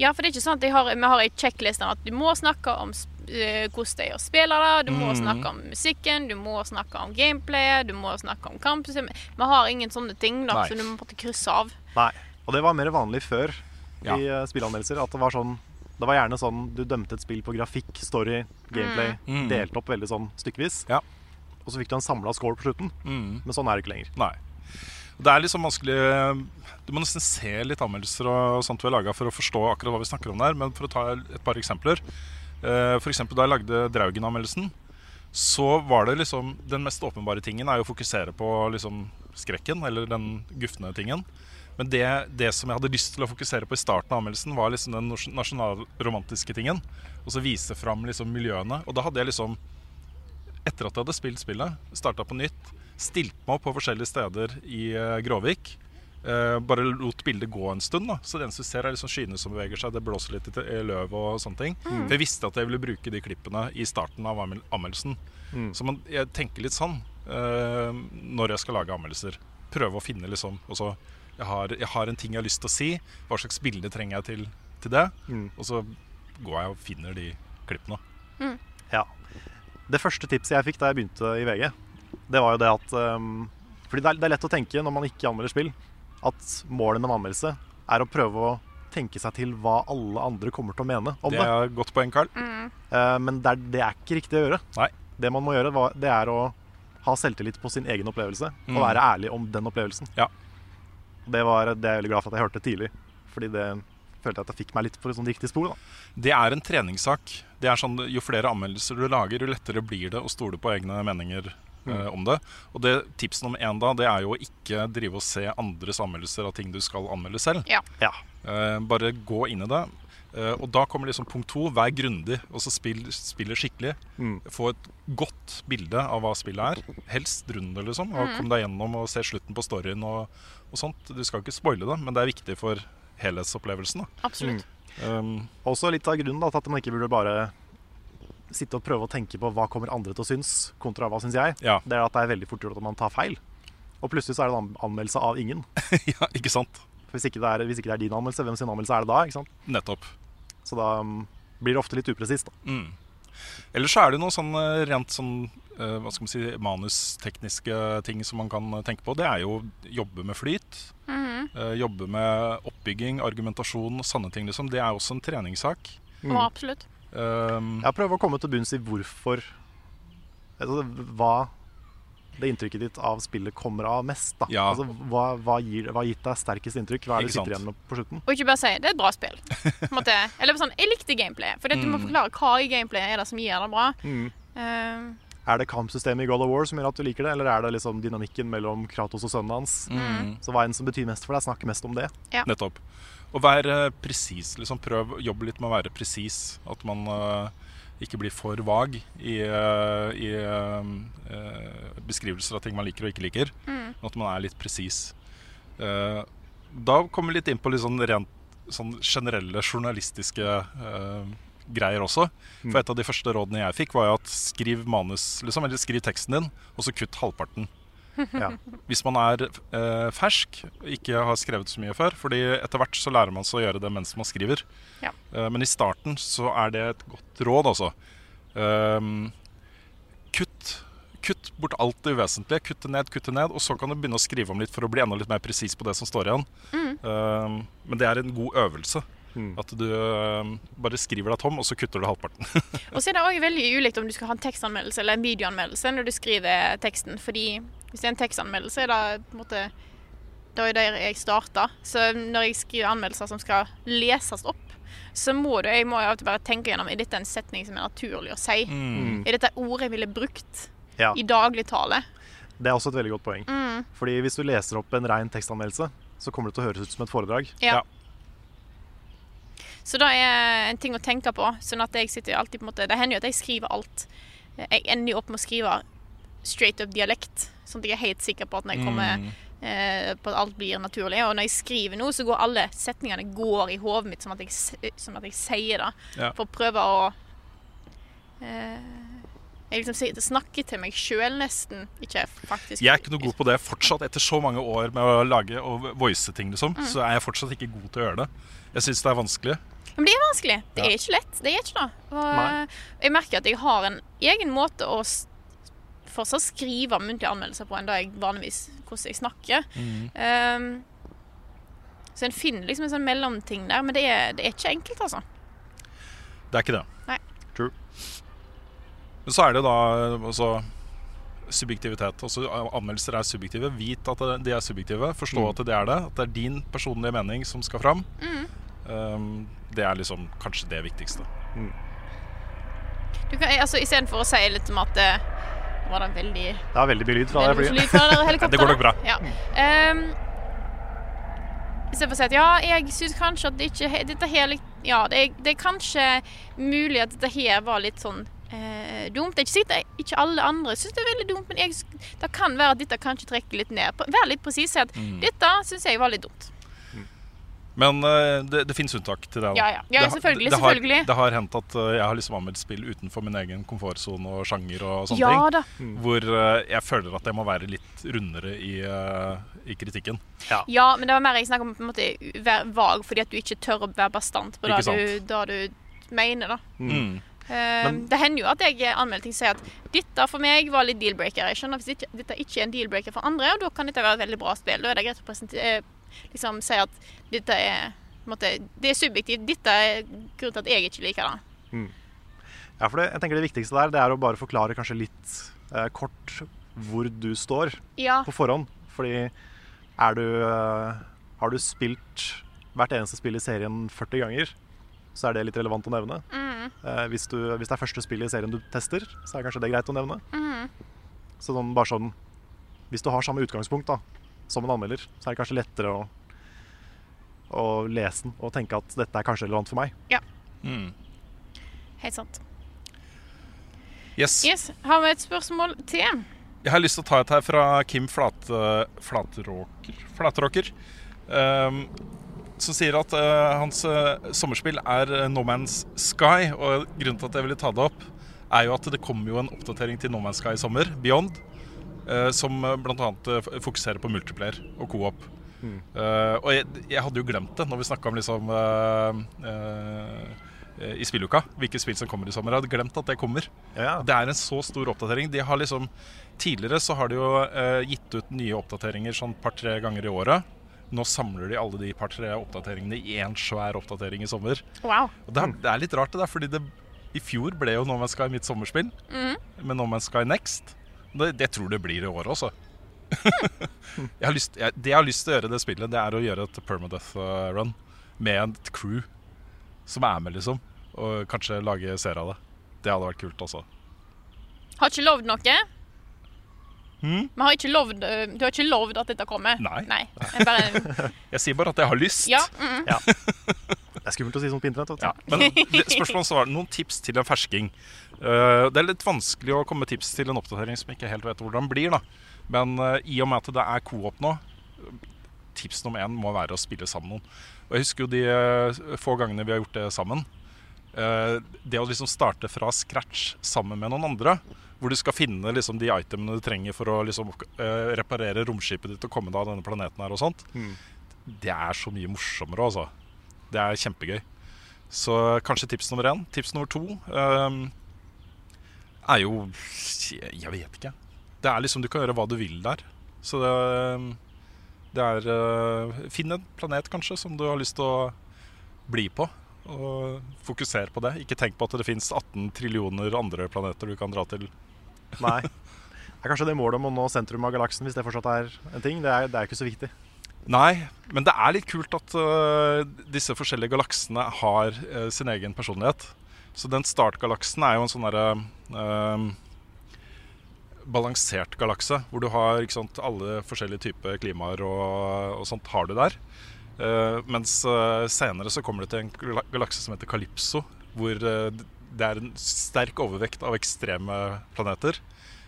Ja, for det er ikke sånn at jeg har, vi har ei checklisten at du må snakke om eh, hvordan det er å spille det, du må Mm. snakke om musikken, du må snakke om gameplayet, du må snakke om kampsystemet. Vi har ingen sånne ting da, som så du må måtte krysse av. Nei. Og det var mer vanlig før Ja. i uh, spillanmeldelser. At det var sånn Det var gjerne sånn du dømte et spill på grafikk, story, gameplay. Mm. Delt opp veldig sånn stykkevis. Ja. Og så fikk du en samla score på slutten. Mm. Men sånn er det ikke lenger. Nei. Det er liksom vanskelig Du må nesten se litt anmeldelser og sånt vi har laga for å forstå akkurat hva vi snakker om der. Men for å ta et par eksempler, F.eks. For eksempel da jeg lagde Draugen-anmeldelsen, så var det liksom Den mest åpenbare tingen er jo å fokusere på liksom skrekken, eller den gufne tingen. Men det, det som jeg hadde lyst til å fokusere på i starten av anmeldelsen, var liksom den nasjonalromantiske tingen. Og så vise fram liksom miljøene. Og da hadde jeg liksom etter at jeg hadde spilt spillet, starta på nytt, stilt meg opp på forskjellige steder i eh, Gråvik. eh, bare lot bildet gå en stund. da Så det eneste du ser, er liksom skyene som beveger seg. Det blåser litt i løv og sånne ting. Mm. For jeg visste at jeg ville bruke de klippene i starten av anmeldelsen. Mm. Så man, jeg tenker litt sånn eh, når jeg skal lage anmeldelser. Prøve å finne liksom også, jeg, har, jeg har en ting jeg har lyst til å si. Hva slags bilde trenger jeg til, til det? Mm. Og så går jeg og finner de klippene. Ja. Det første tipset jeg fikk da jeg begynte i VG, det var jo det at um, Fordi det er, det er lett å tenke når man ikke anmelder spill, at målet med en anmeldelse er å prøve å tenke seg til hva alle andre kommer til å mene om Det det. er godt poeng, Carl. Eh, men det er, det er ikke riktig å gjøre. Nei. Det man må gjøre, det er å ha selvtillit på sin egen opplevelse Mm. og være ærlig om den opplevelsen. Ja. Det, var, det er jeg veldig glad for at jeg hørte tidlig, fordi det følte jeg at jeg fikk meg litt på sånn riktig spor. Da. Det er en treningssak. Det er sånn, Jo flere anmeldelser du lager, jo lettere blir det å stole på egne meninger eh, om det. Og det Tips nummer én da, det er jo å ikke drive og se andres anmeldelser av ting du skal anmelde selv. Ja. Ja. Eh, bare gå inn i det. Eh, og da kommer liksom punkt to. Vær grundig, og så spill, spille skikkelig. Mm. Få et godt bilde av hva spillet er. Helst rund det, liksom. Og Mm. kom deg gjennom og se slutten på storyen og, og sånt. Du skal ikke spoile det, men det er viktig for helhetsopplevelsen. da. Absolutt. Um, Også litt av grunnen da, til at man ikke burde bare sitte og prøve å tenke på hva kommer andre til å synes, kontra hva syns jeg. Ja. Det er at det er veldig fort gjort at man tar feil. Og plutselig så er det en anmeldelse av ingen. ja, ikke sant? Hvis ikke, det er, hvis ikke det er din anmeldelse, hvem sin anmeldelse er det da? ikke sant? Nettopp. Så da um, blir det ofte litt upresist. da. Mm. Ellers så er det noen sånn eh, rent sånn eh, hva skal man si, manustekniske ting som man kan eh, tenke på. Det er jo jobbe med flyt. Mhm. eh, Jobbe med oppbygging, argumentasjon og sånne ting. liksom. Det er også en treningssak. Mm. Og absolutt. Um, Jeg prøver å komme til bunns i hvorfor altså, Hva det inntrykket ditt av spillet kommer av mest. da. Ja. Altså, hva, hva gir hva har gitt deg sterkest inntrykk? Hva er det du sitter sant. igjen med på slutten? Og ikke bare si 'det er et bra spill'. På måte. Eller sånn 'jeg likte gameplay'. For du må Mm. forklare hva i gameplay er det som gir det bra. Mm. Uh, Er det kampsystemet i God of War som gjør at du liker det, eller er det liksom dynamikken mellom Kratos og sønnen hans? Mm. Så hva enn som betyr mest for deg, snakk mest om det. Nettopp. Og vær presis. Liksom, prøv å jobbe litt med å være presis. At man uh, ikke blir for vag i, uh, i uh, eh, beskrivelser av ting man liker og ikke liker. Mm. At man er litt presis. Eh, da kommer vi litt inn på litt sånn rent sånn generelle journalistiske greier også. Mm. For et av de første rådene jeg fikk, var jo at skriv manus, liksom, eller skriv teksten din, og så kutt halvparten. Ja. Hvis man er eh, fersk, ikke har skrevet så mye før. Fordi etter hvert så lærer man seg å gjøre det mens man skriver. Ja. Eh, men i starten så er det et godt råd, altså. Eh, kutt, kutt bort alt det uvesentlige. Kutt det ned, kutt det ned. Og så kan du begynne å skrive om litt for å bli enda litt mer presis på det som står igjen. Mm. Ehm, men det er en god øvelse. Mm. At du ehm, bare skriver deg tom, og så kutter du halvparten. Og så er det også veldig ulikt om du skal ha en tekstanmeldelse eller en videoanmeldelse når du skriver teksten. Fordi hvis det er en tekstanmeldelse, er det på en måte det der jeg starta. Så når jeg skriver anmeldelser som skal leses opp, så må du, jeg må alltid bare tenke gjennom Er dette en setning som er naturlig å si. Mm. Er dette ordet jeg ville brukt Ja. i dagligtale? Det er også et veldig godt poeng. Mm. Fordi hvis du leser opp en ren tekstanmeldelse, så kommer det til å høres ut som et foredrag. Ja. Ja. Så det er en ting å tenke på. Sånn at jeg sitter alltid på en måte Det hender jo at jeg skriver alt. Jeg ender jo opp med å skrive straight up dialekt, sånn at jeg er helt sikker på at når jeg kommer Mm. eh, På at alt blir naturlig. Og når jeg skriver noe, så går alle setningene går i hodet mitt som at jeg, som at jeg sier det. Ja. For å prøve å eh, Jeg liksom snakker til meg sjøl nesten. Ikke faktisk. Jeg er ikke noe god på det fortsatt. Etter så mange år med å lage og voice ting, liksom, Mm. så er jeg fortsatt ikke god til å gjøre det. Jeg syns det er vanskelig. Men det er vanskelig. Det Ja. er ikke lett. Det er ikke det. Og Nei. jeg merker at jeg har en egen måte å fortsatt skrive muntlige anmeldelser på enn det jeg vanligvis hvordan jeg snakker. Mm. Um, så en finner liksom en sånn mellomting der, men det er, det er ikke enkelt, altså. Det er ikke det. Nei. True. Men så er det jo da altså, subjektivitet. Altså, anmeldelser er subjektive. Vit at det- de er subjektive. Forstå Mm. at det er det. At det er din personlige mening som skal fram. Mm. Um, det er liksom kanskje det viktigste. Du kan, altså, Istedenfor å si litt om at det Nå var det veldig Det var veldig mye lyd fra det flyet. fra det går nok bra. Ja. Um, Istedenfor å si at ja, jeg syns kanskje at det ikke Dette her Ja, det det er kanskje mulig at dette her var litt sånn eh, dumt. Det er ikke sikkert ikke alle andre syns det er veldig dumt, men jeg, det kan være at dette kanskje trekker litt ned. Vær litt presis. Si at Mm. dette syns jeg var litt dumt. Men eh, det, det fins unntak til det. da. Ja, ja. Ja, Det har- selvfølgelig, det, har, selvfølgelig. det har hendt at eh, jeg har liksom anmeldt spill utenfor min egen komfortsone og sjanger og sånne Ja ting. da. Mm. Hvor eh, jeg føler at jeg må være litt rundere i, i kritikken. Ja, men det var mer jeg snakket om på en måte være vag fordi at du ikke tør å være bastant på det du, du mener. da. Mm. Eh, Men- det hender jo at jeg anmelder ting og sier at dette for meg var litt deal-breaker. Jeg skjønner hvis ikke, dette ikke er en deal-breaker for andre, og da kan dette være et veldig bra spill. Da er det greit å presentere, liksom, si at dette er måte, Det er subjektivt. Dette er grunnen til at jeg ikke liker det. Mm. Ja, for det, jeg tenker det viktigste der, det er å bare forklare kanskje litt eh, kort hvor du står Ja. på forhånd. Fordi er du eh, Har du spilt hvert eneste spill i serien 40 ganger, så er det litt relevant å nevne. Mm. Eh, hvis, du, hvis det er første spill i serien du tester, så er kanskje det greit å nevne. Mm. Så sånn, bare sånn Hvis du har samme utgangspunkt da, som en anmelder, så er det kanskje lettere å, å lese den og tenke at dette er kanskje relevant for meg. Ja. Mm. Helt sant. Yes. Yes, Har vi et spørsmål til? Jeg har lyst til å ta et her fra Kim Flate, Flateråker, Flateråker um, som sier at uh, hans uh, sommerspill er eh, No Man's Sky. Og grunnen til at jeg ville ta det opp, er jo at det kommer jo en oppdatering til No Man's Sky i sommer, Beyond, som uh, bl.a. fokuserer på multiplayer og co-op. Mm. Eh, og jeg, jeg hadde jo glemt det når vi snakka om liksom eh, eh, i spilluka, hvilke spill som kommer i sommer. Jeg hadde glemt at det kommer. Det er en så stor oppdatering. De har liksom, tidligere så har de jo eh, gitt ut nye oppdateringer sånn par-tre ganger i året. Nå samler de alle de par-tre oppdateringene i én svær oppdatering i sommer. Wow. Og det, er, det er litt rart, det der, fordi det, i fjor ble jo No Man's Sky mitt sommerspill. Mhm. Med No Man's Sky Next. Det, det tror det blir i år også. jeg har lyst, jeg, det jeg har lyst til å gjøre i det spillet, det er å gjøre et permadeath-run med et crew som er med, liksom. Og kanskje lage serie av det. Det hadde vært kult, altså. Har ikke lovd noe? Hmm? Men har ikke lovd, eh, du har ikke lovd at dette kommer? Nei. Jeg bare, Jeg sier bare at jeg har lyst. ja, mm. Ja. Det er skummelt å si sånt på internett. Ja. Men spørsmålet var noen tips til en fersking. Eh, det er litt vanskelig å komme med tips til en oppdatering som ikke helt vet hvordan blir. da Men eh, i og med at det er co-op nå, tips nummer én må være å spille sammen med noen. Og jeg husker jo de eh, få gangene vi har gjort det sammen. Det å liksom starte fra scratch sammen med noen andre, hvor du skal finne liksom de itemene du trenger for å liksom reparere romskipet ditt og komme deg av denne planeten her og sånt, Mm. det er så mye morsommere, altså. Det er kjempegøy. Så kanskje tips nummer én. Tips nummer to ehm, er jo jeg, vet ikke. Det er liksom Du kan gjøre hva du vil der. Så det, det er eh, Finn en planet, kanskje, som du har lyst til å bli på. Og fokuser på det. Ikke tenk på at det fins 18 trillioner andre planeter du kan dra til. Nei. Det er kanskje det målet om å nå sentrum av galaksen, hvis det fortsatt er en ting. Det er, det er ikke så viktig. Nei, men det er litt kult at uh, disse forskjellige galaksene har uh, sin egen personlighet. Så den startgalaksen er jo en sånn derre øh, balansert galakse, hvor du har ikke sant, alle forskjellige typer klimaer og, og sånt har du der. Eh, mens øh, senere så kommer du til en galakse som heter Calypso, hvor øh, det er en sterk overvekt av ekstreme planeter.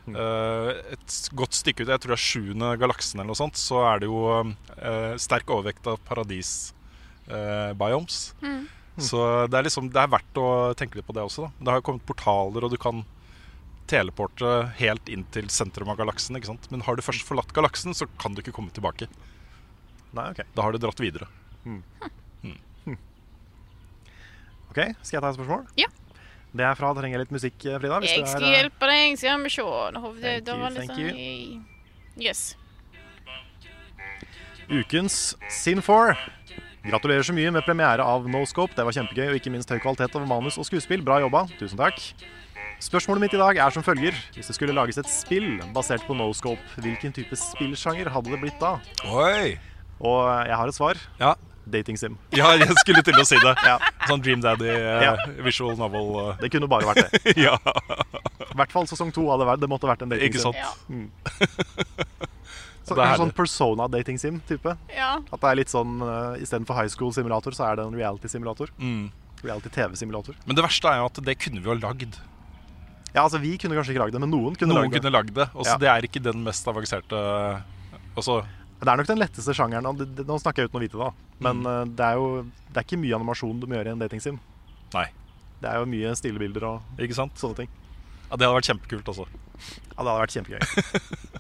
Eh, et godt stykke ut, jeg tror det er sjuende galaksen eller noe sånt, så er det jo eh, sterk overvekt av paradis-biomes. Mm. Så det er liksom Det er verdt å tenke litt på det også. Da. Det har jo kommet portaler, og du kan teleporte helt inn til sentrum av galaksen. ikke sant? Men har du først forlatt galaksen, så kan du ikke komme tilbake. Nei, ok. Da har du dratt videre. Ok, Skal jeg ta et spørsmål? Ja. Det er fra Trenger jeg litt musikk, Frida? hvis Jeg skal er, eh, hjelpe deg, skal vi se. Thank you, thank you. Yes. Ukens Sin4. Gratulerer så mye med premiere av Noscope. Det var kjempegøy, og ikke minst høy kvalitet over manus og skuespill. Bra jobba. Tusen takk. Spørsmålet mitt i dag er som følger. Hvis det skulle lages et spill basert på Noscope, hvilken type spillsjanger hadde det blitt da? Oi! Og jeg har et svar. Ja. dating sim. Ja, jeg skulle til å si det. Ja. Sånn Dream Daddy, eh, Ja. visual novel. eh. Det kunne bare vært det. ja. I hvert fall sesong to hadde vært, det måtte vært en dating Ikke sim. sant? Ja. Så, Det er sånn persona-dating sim-type. Ja. At det er litt sånn uh, Istedenfor high school-simulator, så er det en reality-simulator. Mm. Reality-TV-simulator. Men det verste er jo at det kunne vi jo lagd. Ja, altså Vi kunne kanskje ikke lagd det, men noen kunne Noen lagd det. kunne lagd det. Også Ja. Det er ikke den mest avanserte også. Det er nok den letteste sjangeren. og det, det, nå snakker jeg uten å vite det, da. Men Mm. uh, det er jo det er ikke mye animasjon du må gjøre i en dating-sim. Nei. Det er jo mye stillebilder og Ikke sant? sånne ting. Ja, Det hadde vært kjempekult altså. Ja, det hadde vært kjempegøy.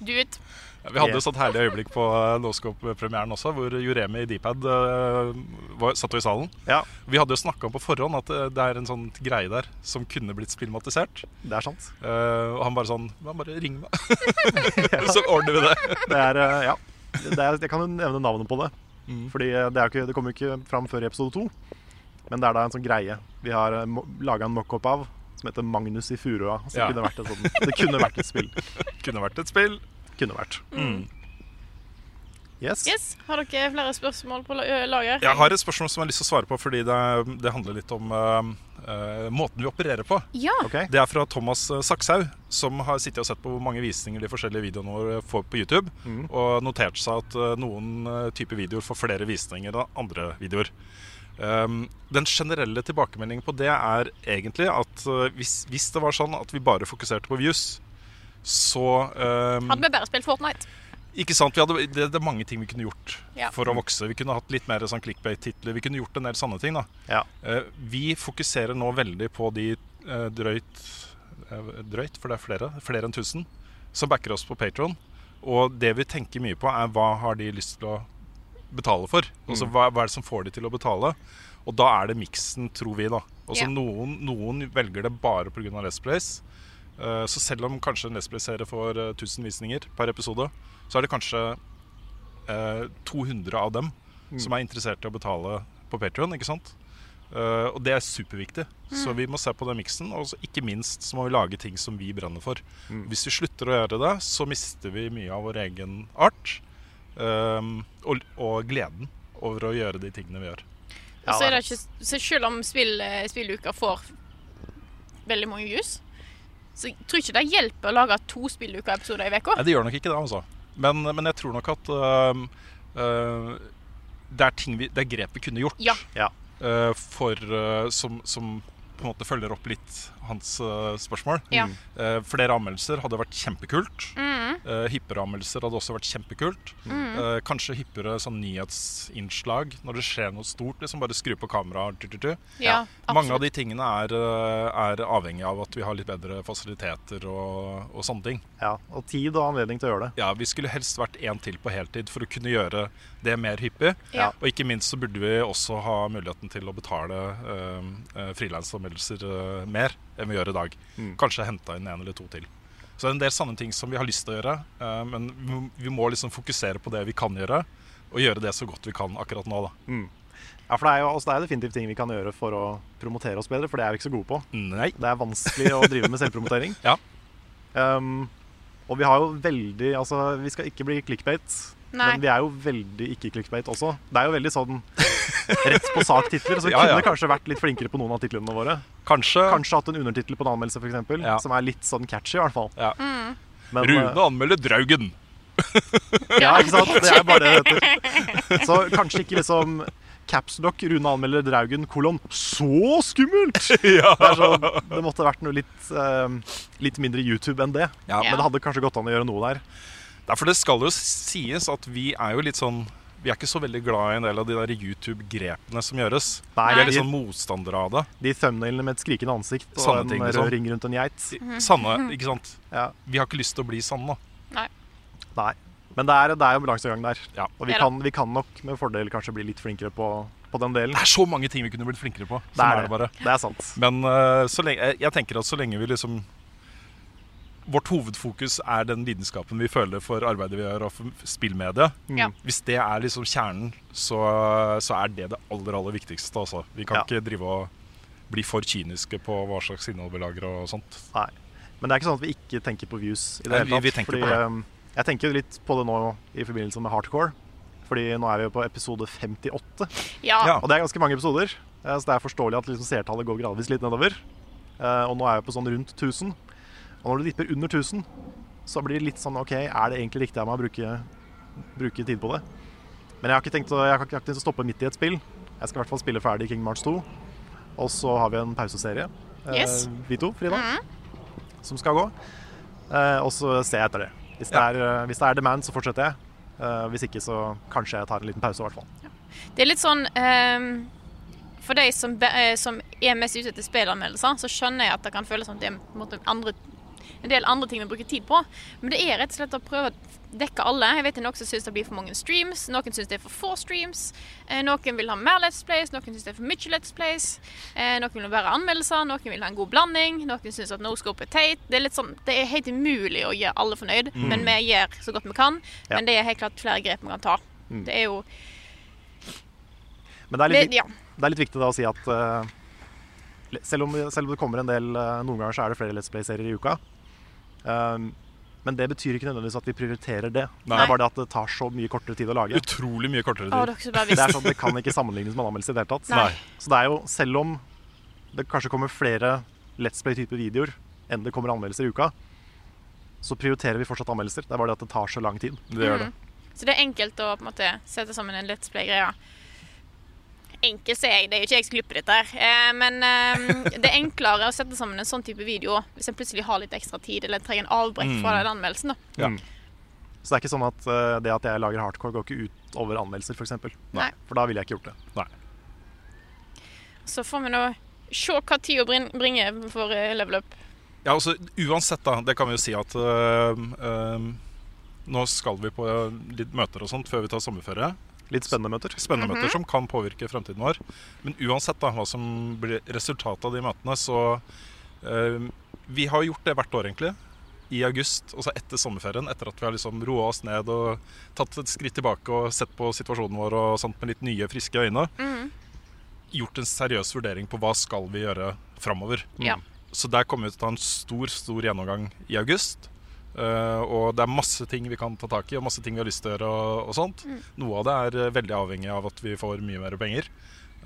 Du it. Ja, vi hadde jo Yeah. sånt herlig øyeblikk på uh, Noscope-premieren også, hvor Juremi i Dpad uh, satt jo i salen. Ja, Vi hadde jo snakka om på forhånd at uh, det er en sånn greie der som kunne blitt filmatisert. det er sant. Uh, og han bare sånn han Bare ring meg, så ordner vi det. Det er, uh, ja. Det er, jeg kan jo nevne navnet på det. Mm. Fordi det, er ikke, det kommer jo ikke fram før i episode to. Men det er da en sånn greie vi har laga en mockup av, som heter Magnus i Furua. Så Ja. det, kunne vært et sånt, det kunne vært et spill. Kunne vært et spill. Kunne vært. Mm. Yes. Yes. Har dere flere spørsmål på la- lager? Jeg har et spørsmål som jeg har lyst til å svare på, fordi det, det handler litt om uh, uh, måten vi opererer på. Ja. Okay. Det er fra Thomas uh, Sakshaug, som har sittet og sett på hvor mange visninger de forskjellige videoene våre får på YouTube, mm. og notert seg at uh, noen type videoer får flere visninger enn andre videoer. Um, den generelle tilbakemeldingen på det er egentlig at uh, hvis, hvis det var sånn at vi bare fokuserte på views, så um, Hadde vi bare spilt Fortnite? Ikke sant, vi hadde, det, det er mange ting vi kunne gjort Ja. for å vokse. Vi kunne hatt litt mer sånn clickbait-titler. Vi kunne gjort en del sanne ting. da. Ja. Uh, vi fokuserer nå veldig på de uh, drøyt uh, Drøyt, for det er flere, flere enn 1000, som backer oss på Patron. Og det vi tenker mye på, er hva har de lyst til å betale for? Altså hva, hva er det som får de til å betale? Og da er det miksen, tror vi, da. Altså Ja. noen, noen velger det bare pga. Let's Place. Uh, Så selv om kanskje en Let's Place-serie får uh, 1000 visninger per episode, så er det kanskje uh, 200 av dem som er interessert i å betale på Patreon, ikke sant? Eh, og det er superviktig. Så vi må se på den miksen. Og ikke minst så må vi lage ting som vi brenner for. Hvis vi slutter å gjøre det, så mister vi mye av vår egen art. Eh, og, og gleden over å gjøre de tingene vi gjør. Og så er det ikke, så selv om spill, eh, spilluka får veldig mange views, så jeg tror ikke det hjelper å lage to spilluka-episoder i uka. Det gjør nok ikke det, altså. Men, men jeg tror nok at øh, uh, det, er ting vi, det er grep vi kunne gjort Ja. Ja. øh, for, som, som på en måte følger opp litt hans øh, spørsmål. Ja. Eh, flere anmeldelser hadde vært kjempekult. Mm. Eh, hyppigere anmeldelser hadde også vært kjempekult. Eh, kanskje hippere sånn nyhetsinnslag når det skjer noe stort. Liksom bare skru på kameraet. tu, tu, tu. Ja, Mange av de tingene er, eh, er avhengig av at vi har litt bedre fasiliteter og, og sånne ting. Ja, og tid og anledning til å gjøre det. Ja, Vi skulle helst vært én til på heltid for å kunne gjøre det mer hyppig. Ja. Og ikke minst så burde vi også ha muligheten til å betale uh, frilansanmeldelser uh, mer enn vi gjør i dag. Mm. Kanskje henta inn en eller to til. Så det er en del sanne ting som vi har lyst til å gjøre. eh, men vi må- liksom fokusere på det vi kan gjøre, og gjøre det så godt vi kan akkurat nå. da. Ja, for det er jo altså, det er definitivt ting vi kan gjøre for å promotere oss bedre, for det er vi ikke så gode på. Nei. Det er vanskelig å drive med selvpromotering. Ja. Um, og vi har jo veldig Altså, vi skal ikke bli clickbait, Nei. men vi er jo veldig ikke clickbait også. Det er jo veldig sånn rett på sak-titler, så vi Ja, ja. kunne kanskje vært litt flinkere på noen av titlene våre. Kanskje, Kanskje hatt en undertittel på en anmeldelse, f.eks., Ja. som er litt sånn catchy, i hvert fall. Ja. Men, Rune eh, anmelder Draugen. Ja, ikke sant? Det er bare det det heter. Så kanskje ikke liksom Capslock, Rune anmelder Draugen, kolon Så skummelt! ja. Det, er sånn, det måtte vært noe litt, uh, litt mindre YouTube enn det. Ja, Men det hadde kanskje gått an å gjøre noe der. Derfor det skal jo sies at vi er jo litt sånn Vi er ikke så veldig glad i en del av de der YouTube-grepene som gjøres. Nei, Vi er litt sånn motstandere av det. De thumbnailene med et skrikende ansikt og Sanne en ting, liksom. ring rundt en geit. Sanne, ikke sant? Ja. Vi har ikke lyst til å bli sanne. Nei. Nei. Men det er, det er jo balansegang der. Ja. Og vi kan, vi kan nok med fordel kanskje bli litt flinkere på, på den delen. Det er så mange ting vi kunne blitt flinkere på. Det er, er er det bare. Det er sant. Men uh, så lenge, jeg- jeg tenker at så lenge vi liksom Vårt hovedfokus er den lidenskapen vi føler for arbeidet vi gjør og for spillmediet. Ja. Hvis det er liksom kjernen, så, så er det det aller, aller viktigste. Altså. Vi kan Ja. ikke drive og bli for kyniske på hva slags innhold vi lager og sånt. Nei. Men det er ikke sånn at vi ikke tenker på views i det Nei, hele tatt. vi fordi, på det. um, jeg tenker litt på det nå i forbindelse med hardcore. Fordi nå er vi jo på episode 58. Ja. Ja. Og det er ganske mange episoder, eh, så det er forståelig at liksom seertallet går gradvis litt nedover. Eh, Og nå er vi på sånn rundt 1000. Og når du dipper under 1000, så blir det litt sånn OK, er det egentlig riktig av meg å bruke, bruke tid på det? Men jeg har ikke tenkt å, jeg har ikke tenkt å stoppe midt i et spill. Jeg skal i hvert fall spille ferdig King March 2. Og så har vi en pauseserie, eh, vi to, Frida, Mhm. som skal gå. Eh, Og så ser jeg etter det. Hvis det, Ja. er, eh, hvis det er demand, så fortsetter jeg. Eh, Hvis ikke, så kanskje jeg tar en liten pause, i hvert fall. Det er litt sånn ehm, For de som, eh, som er mest ute etter spillanmeldelser, så skjønner jeg at det kan føles som det er andre, en del andre ting vi bruker tid på. Men det er rett og slett å prøve å dekke alle. Jeg vet det er Noen som syns det blir for mange streams, noen syns det er for få streams. Eh, noen vil ha mer Let's Plays, noen syns det er for mye Let's Plays. Eh, noen vil ha bare anmeldelser, noen vil ha en god blanding. Noen syns at Noscope er teit. Det er, sånn, det er helt umulig å gjøre alle fornøyd, Mm. men vi gjør så godt vi kan. Ja. Men det er helt klart flere grep vi kan ta. Mm. Det er jo Men det er litt, det, ja. det er litt viktig da å si at uh, selv, om, selv om det kommer en del uh, Noen ganger så er det flere Let's Play-serier i uka. Um, men det betyr ikke nødvendigvis at vi prioriterer det. Nei. Det er bare det at det tar så mye kortere tid å lage. Utrolig mye kortere tid. Å, Det er sånn, det kan ikke sammenlignes med en anmeldelse i det hele tatt. Nei. Så det er jo, selv om det kanskje kommer flere Let's Play-type videoer enn det kommer anmeldelser i uka, så prioriterer vi fortsatt anmeldelser. Det er bare det at det tar så lang tid. Det gjør det. Så det er enkelt å på en måte sette sammen en Let's Play-greie. Enkelt, sier jeg. Det er jo ikke jeg som klipper dette her. Eh, men eh, det er enklere å sette sammen en sånn type video hvis en plutselig har litt ekstra tid eller trenger en avbrekk fra Mm. den anmeldelsen. Da. Ja. Mm. Så det er ikke sånn at eh, det at jeg lager hardcore, går ikke ut over anmeldelser, f.eks. Nei. For da ville jeg ikke gjort det. Så får vi nå se hva tida brin- bringer for level up. Ja, altså Uansett, da, det kan vi jo si at øh, øh, nå skal vi på litt møter og sånt før vi tar sommerferie. Litt spennende møter. Spennende Mhm. møter som kan påvirke fremtiden vår. Men uansett da, hva som blir resultatet av de møtene, så øh, Vi har gjort det hvert år, egentlig. I august, altså etter sommerferien, etter at vi har liksom roa oss ned og tatt et skritt tilbake og sett på situasjonen vår og sånt med litt nye, friske øyne. Mhm. Gjort en seriøs vurdering på hva skal vi gjøre framover. Ja. Så der kommer vi til å ta en stor stor gjennomgang i august. Eh, og det er masse ting vi kan ta tak i, og masse ting vi har lyst til å gjøre. Og, og sånt. Mm. Noe av det er eh, veldig avhengig av at vi får mye mer penger.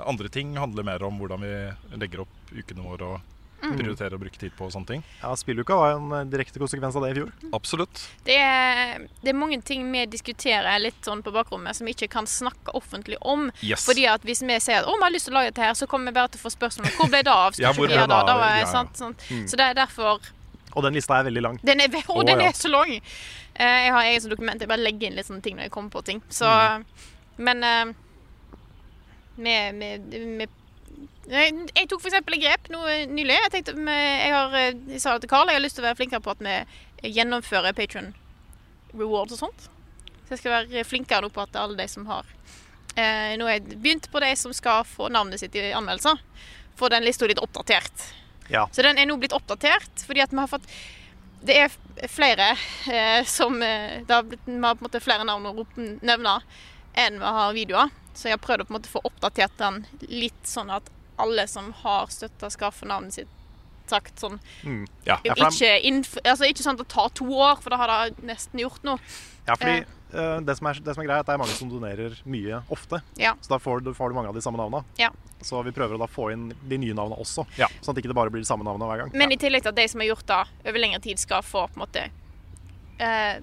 Andre ting handler mer om hvordan vi legger opp ukene våre og Mm. prioriterer å bruke tid på og sånne ting. Ja, Spilluka var en eh, direkte konsekvens av det i fjor. Absolutt. Det er, det er mange ting vi diskuterer litt sånn på bakrommet som vi ikke kan snakke offentlig om. Yes. Fordi at Hvis vi sier at å, vi har lyst til å lage dette, her, så kommer vi bare til å få spørsmål om hvor ble det av. Skal Ja, ikke hvor vi ble det av? Da da, Ja, ja. sant, sånn. Mm. Så det er derfor Og den lista er veldig lang. Den er, og den ja. er så lang! Eh, jeg har eget dokument. Jeg bare legger inn litt sånne ting når jeg kommer på ting. Så, Mm. Men eh, med, med, med jeg, tok f.eks. et grep nå eh, nylig. Jeg tenkte jeg, har, jeg sa det til Carl, jeg har lyst til å være flinkere på at vi gjennomfører patron rewards og sånt. Så jeg skal være flinkere nå på at alle de som har eh, Nå har jeg begynt på de som skal få navnet sitt i anmeldelser. Få den lista litt oppdatert. Ja. Så den er nå blitt oppdatert fordi at vi har fått Det er flere eh, som eh, Det har blitt, vi har på en måte flere navn å nevne enn vi har videoer. Så jeg har prøvd å på en måte få oppdatert den litt sånn at alle som har støtta, skal få navnet sitt sagt sånn. Mm. Ja. Ikke, altså, ikke sånn at det tar to år, for det har det nesten gjort nå. Ja, fordi Eh. Eh, det, som er, det som er greia, er at det er mange som donerer mye ofte. Ja. Så da får du, får du mange av de samme navnene. Ja. Så vi prøver å da få inn de nye navnene også. Ja. Sånn at ikke det bare blir de samme navnene hver gang. Men i tillegg til at de som har gjort det over lengre tid, skal få på en måte eh,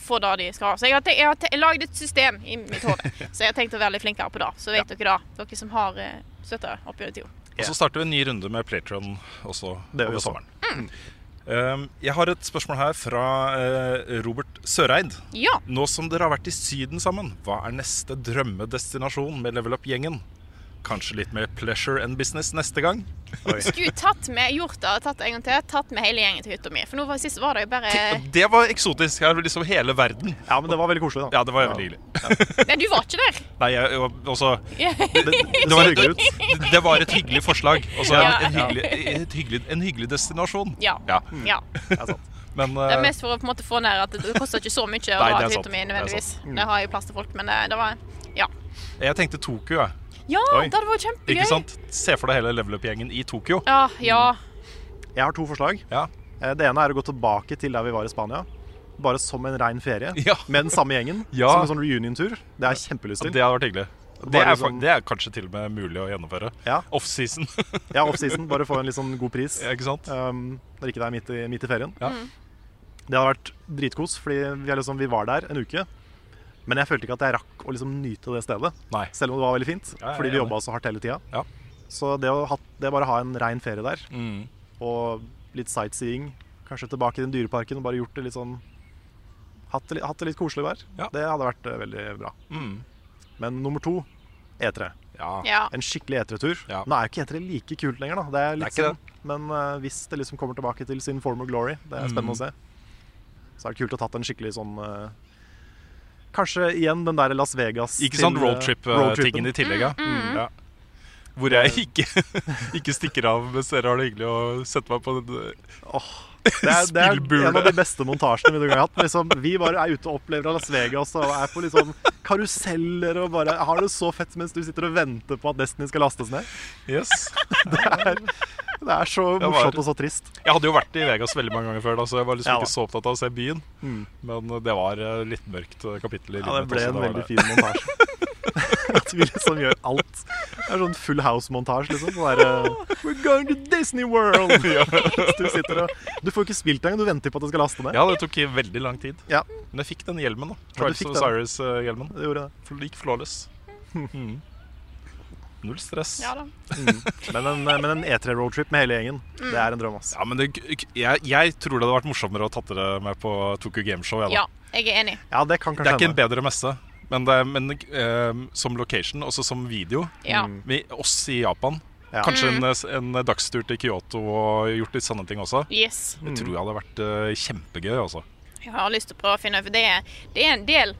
få det de skal ha. Så jeg har, jeg har lagd et system i mitt hode. Så jeg har tenkt å være litt flinkere på det. Så vet dere det, dere som har uh, støtta opp gjennom tida. Og så starter vi en ny runde med Playtron også Det over sommeren. Um, jeg har et spørsmål her fra eh, Robert Søreid. Ja. Nå som dere har vært i Syden sammen, hva er neste drømmedestinasjon med Level Up-gjengen? Kanskje litt mer pleasure and business neste gang? Skulle tatt med, gjort det, tatt en gang til, tatt med hele gjengen til hytta mi. For nå var, sist var det jo bare Det var eksotisk. Her var liksom hele verden. Ja, men det var veldig koselig, da. Ja, det var veldig hyggelig. Nei, du var ikke der. Nei, jeg, også, det, det, var, hyggelig ut. det, var et hyggelig forslag. Også Ja. en, en, hyggelig, et hyggelig, en hyggelig destinasjon. Ja. Ja, ja. Det er sant. men Det er eh, mest for å på en måte få ned at det koster ikke så mye å sant. hytta mi Det mm. nødvendigvis. Det har jo plass til folk, men det, det var Ja, jeg tenkte Tokyo, jeg. Ja Oi. det hadde vært kjempegøy. Ikke sant? Se for deg hele Level Up-gjengen i Tokyo. Ja, ja. Jeg har to forslag. Ja. Eh, Det ene er å gå tilbake til der vi var i Spania. bare som en rein ferie. Ja. Med den samme gjengen. Ja. Som en sånn reunion-tur. Det har jeg kjempelyst til. Det hadde vært hyggelig. Det er, sånn- det er kanskje til og med mulig å gjennomføre. Ja. Offseason. Ja, offseason. Bare få en litt sånn god pris. Ja, ikke sant? Um, når ikke det er midt i, midt i ferien. Ja. Det hadde vært dritkos, fordi vi, er liksom, vi var der en uke. Men jeg følte ikke at jeg rakk å liksom nyte det stedet. Nei. Selv om det var veldig fint. Ja, fordi vi jobba så hardt hele tida. Ja. Så det å ha, det bare ha en rein ferie der, Mm. og litt sightseeing, kanskje tilbake i den dyreparken og bare gjort det litt sånn Hatt det, hatt det litt koselig der, Ja. det hadde vært eh, veldig bra. Mm. Men nummer to E3. Ja. Ja. En skikkelig E3-tur. Ja. Nå er jo ikke E3 like kult lenger, da. Det er litt Det er ikke sånn, Men uh, hvis det liksom kommer tilbake til sin former glory, det er spennende Mm. å se, så er det kult å ha tatt en skikkelig sånn eh, Kanskje igjen den der Las Vegas Ikke sant? eh, Roadtrip-tingen road i tillegg, ja. ja. Hvor jeg ikke, ikke stikker av mens dere har det hyggelig og setter meg på den Det er, det er en av de beste montasjene vi har hatt. Liksom, vi bare er ute og opplever Las Vegas og er på liksom karuseller og bare har det så fett mens du sitter og venter på at Destiny skal lastes ned. Yes. Det er, det er så var- morsomt og så trist. Jeg hadde jo vært i Vegas veldig mange ganger før, da, så jeg var liksom Ja, ikke så opptatt av å se byen. Mm. Men det var eh, litt mørkt eh, kapittel i Ja, det ble en veldig fin montasje. At vi liksom gjør alt. Det er sånn Full House-montasje, liksom. Der, uh, We're going to Disney World! du sitter og Du får ikke spilt engang, du venter på at det skal laste ned. Ja, det tok veldig lang tid. Ja. Men jeg fikk den hjelmen, da. Ja, du fikk of den. Osiris-hjelmen. Det gjorde det. Det gikk flawless. Mm. Null stress. Ja da. Mm. Men en, en E3-roadtrip med hele gjengen, det er en drøm, ass. Ja, men det, jeg, jeg tror det hadde vært morsommere å tatt dere med på Tokyo Gameshow. Ja, jeg er enig. Ja, det kan Det er ikke en bedre messe, men, det men uh, som location, også som video Ja. vi, Oss i Japan. Ja. Kanskje en, en dagstur til Kyoto og gjort litt sånne ting også. Yes. Det tror jeg hadde vært uh, kjempegøy. Også. Jeg har lyst til å prøve å finne ut, for det er, det er en del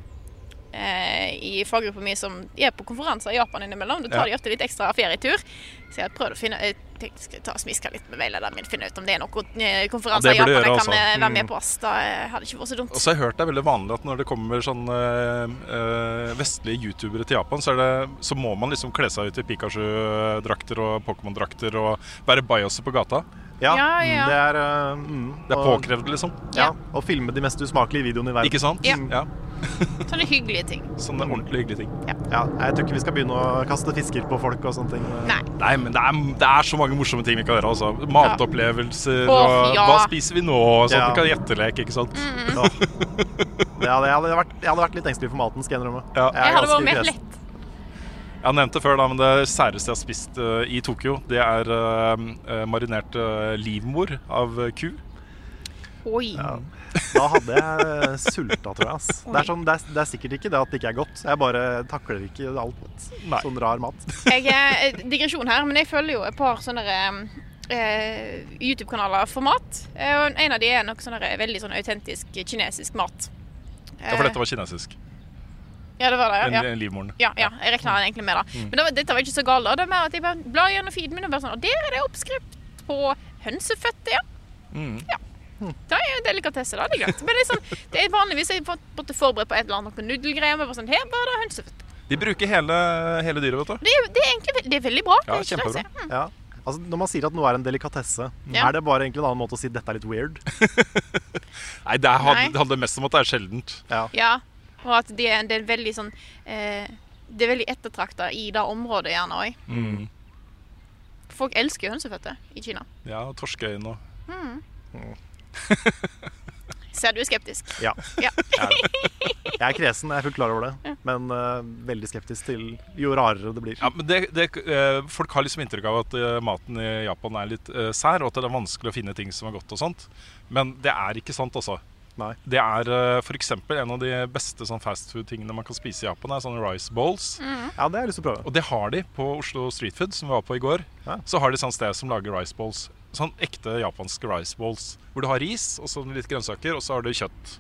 eh, i faggruppa mi som er på konferanser i Japan innimellom. Da tar Ja. de ofte litt ekstra ferietur. Så jeg har prøvd å finne tenkte jeg skal ta og smiske litt med veilederen min, finne ut om det er noen eh, konferanser Ja, i Japan kan altså. eh, være med Mm. på. oss. Da eh, hadde det ikke vært så dumt. Og så har jeg hørt det er veldig vanlig at når det kommer sånne eh, eh, vestlige youtubere til Japan, så, er det, så må man liksom kle seg ut i Pikachu-drakter og Pokémon-drakter og være bajoser på gata. Ja, Ja, ja. det er øh, mm, Det er påkrevd, liksom. Ja, og filme de mest usmakelige videoene i verden. Ikke sant? Ja. Ja. Sånne hyggelige ting. Sånne ordentlig hyggelige ting. Ja, jeg tror ikke vi skal begynne å kaste fisker på folk og sånne ting. Nei. Nei, men det er, det er så mange morsomme ting vi kan gjøre. Altså. Matopplevelser ja. og ja. hva spiser vi nå? Og sånn, Ja. Vi kan gjetteleke, ikke sant? Det hadde, jeg, hadde vært, jeg hadde vært litt engstelig for maten, skal jeg innrømme. Ja. er Jeg hadde vært mer lett. Jeg har nevnt det før, da, men det særeste jeg har spist uh, i Tokyo, det er eh, eh, marinert uh, livmor av eh, ku. Oi. Ja. Da hadde jeg sulta, tror jeg. Ass. Det, er sånn, det, er, det er sikkert ikke det at det ikke er godt. Jeg bare takler ikke alt Nei. sånn rar mat. Jeg er digresjon her, men jeg følger jo et par sånne eh, YouTube-kanaler for mat. Eh, og en av de er nok sånne, veldig sånn autentisk kinesisk mat. Ja, for dette var kinesisk. Ja, det var det. Ja. Ja, en livmoren. ja, ja jeg regna egentlig med det. Men det var, dette var ikke så galt. da. Det er mer at jeg bare blar gjennom feeden min og bare sånn Og der er det oppskrift på hønseføtter, ja. Mm. Det er jo delikatesse, da. Det er greit. Men det er, sånn, det er vanligvis jeg måtte forberede på et eller annet noen nudelgreier. men bare Sånn, her var det hønsefett. De bruker hele, hele dyret, vet du. Det er, det er egentlig ve- det er veldig bra. Ja, det er ikke det jeg kjempebra. sier. Ja. Altså, når man sier at noe er en delikatesse, Ja. er det bare egentlig en annen måte å si dette er litt weird? Nei, det, er, Nei. det handler mest om at det er sjeldent. Ja. Ja, og at det er, det er veldig sånn eh, Det er veldig ettertrakta i det området gjerne òg. Mm. Folk elsker jo hønseføtter i Kina. Ja, torskeøyne og Ser du er skeptisk? Ja. Ja. Jeg er kresen, jeg er fullt klar over det. Men uh, veldig skeptisk til jo rarere det blir. Ja, men det, det, uh, Folk har liksom inntrykk av at uh, maten i Japan er litt sær, og at det er vanskelig å finne ting som er godt og sånt. Men det er ikke sant, altså. Nei. Det er uh, f.eks. en av de beste sånn fastfood-tingene man kan spise i Japan, er sånne rice bowls. Ja, det har jeg lyst til å prøve. Og det har de på Oslo Street Food, som vi var på i går. Ja. Så har de sånn sted som lager rice bowls. Sånn ekte japanske rice balls. Hvor du har ris og så litt grønnsaker, og så har du kjøtt.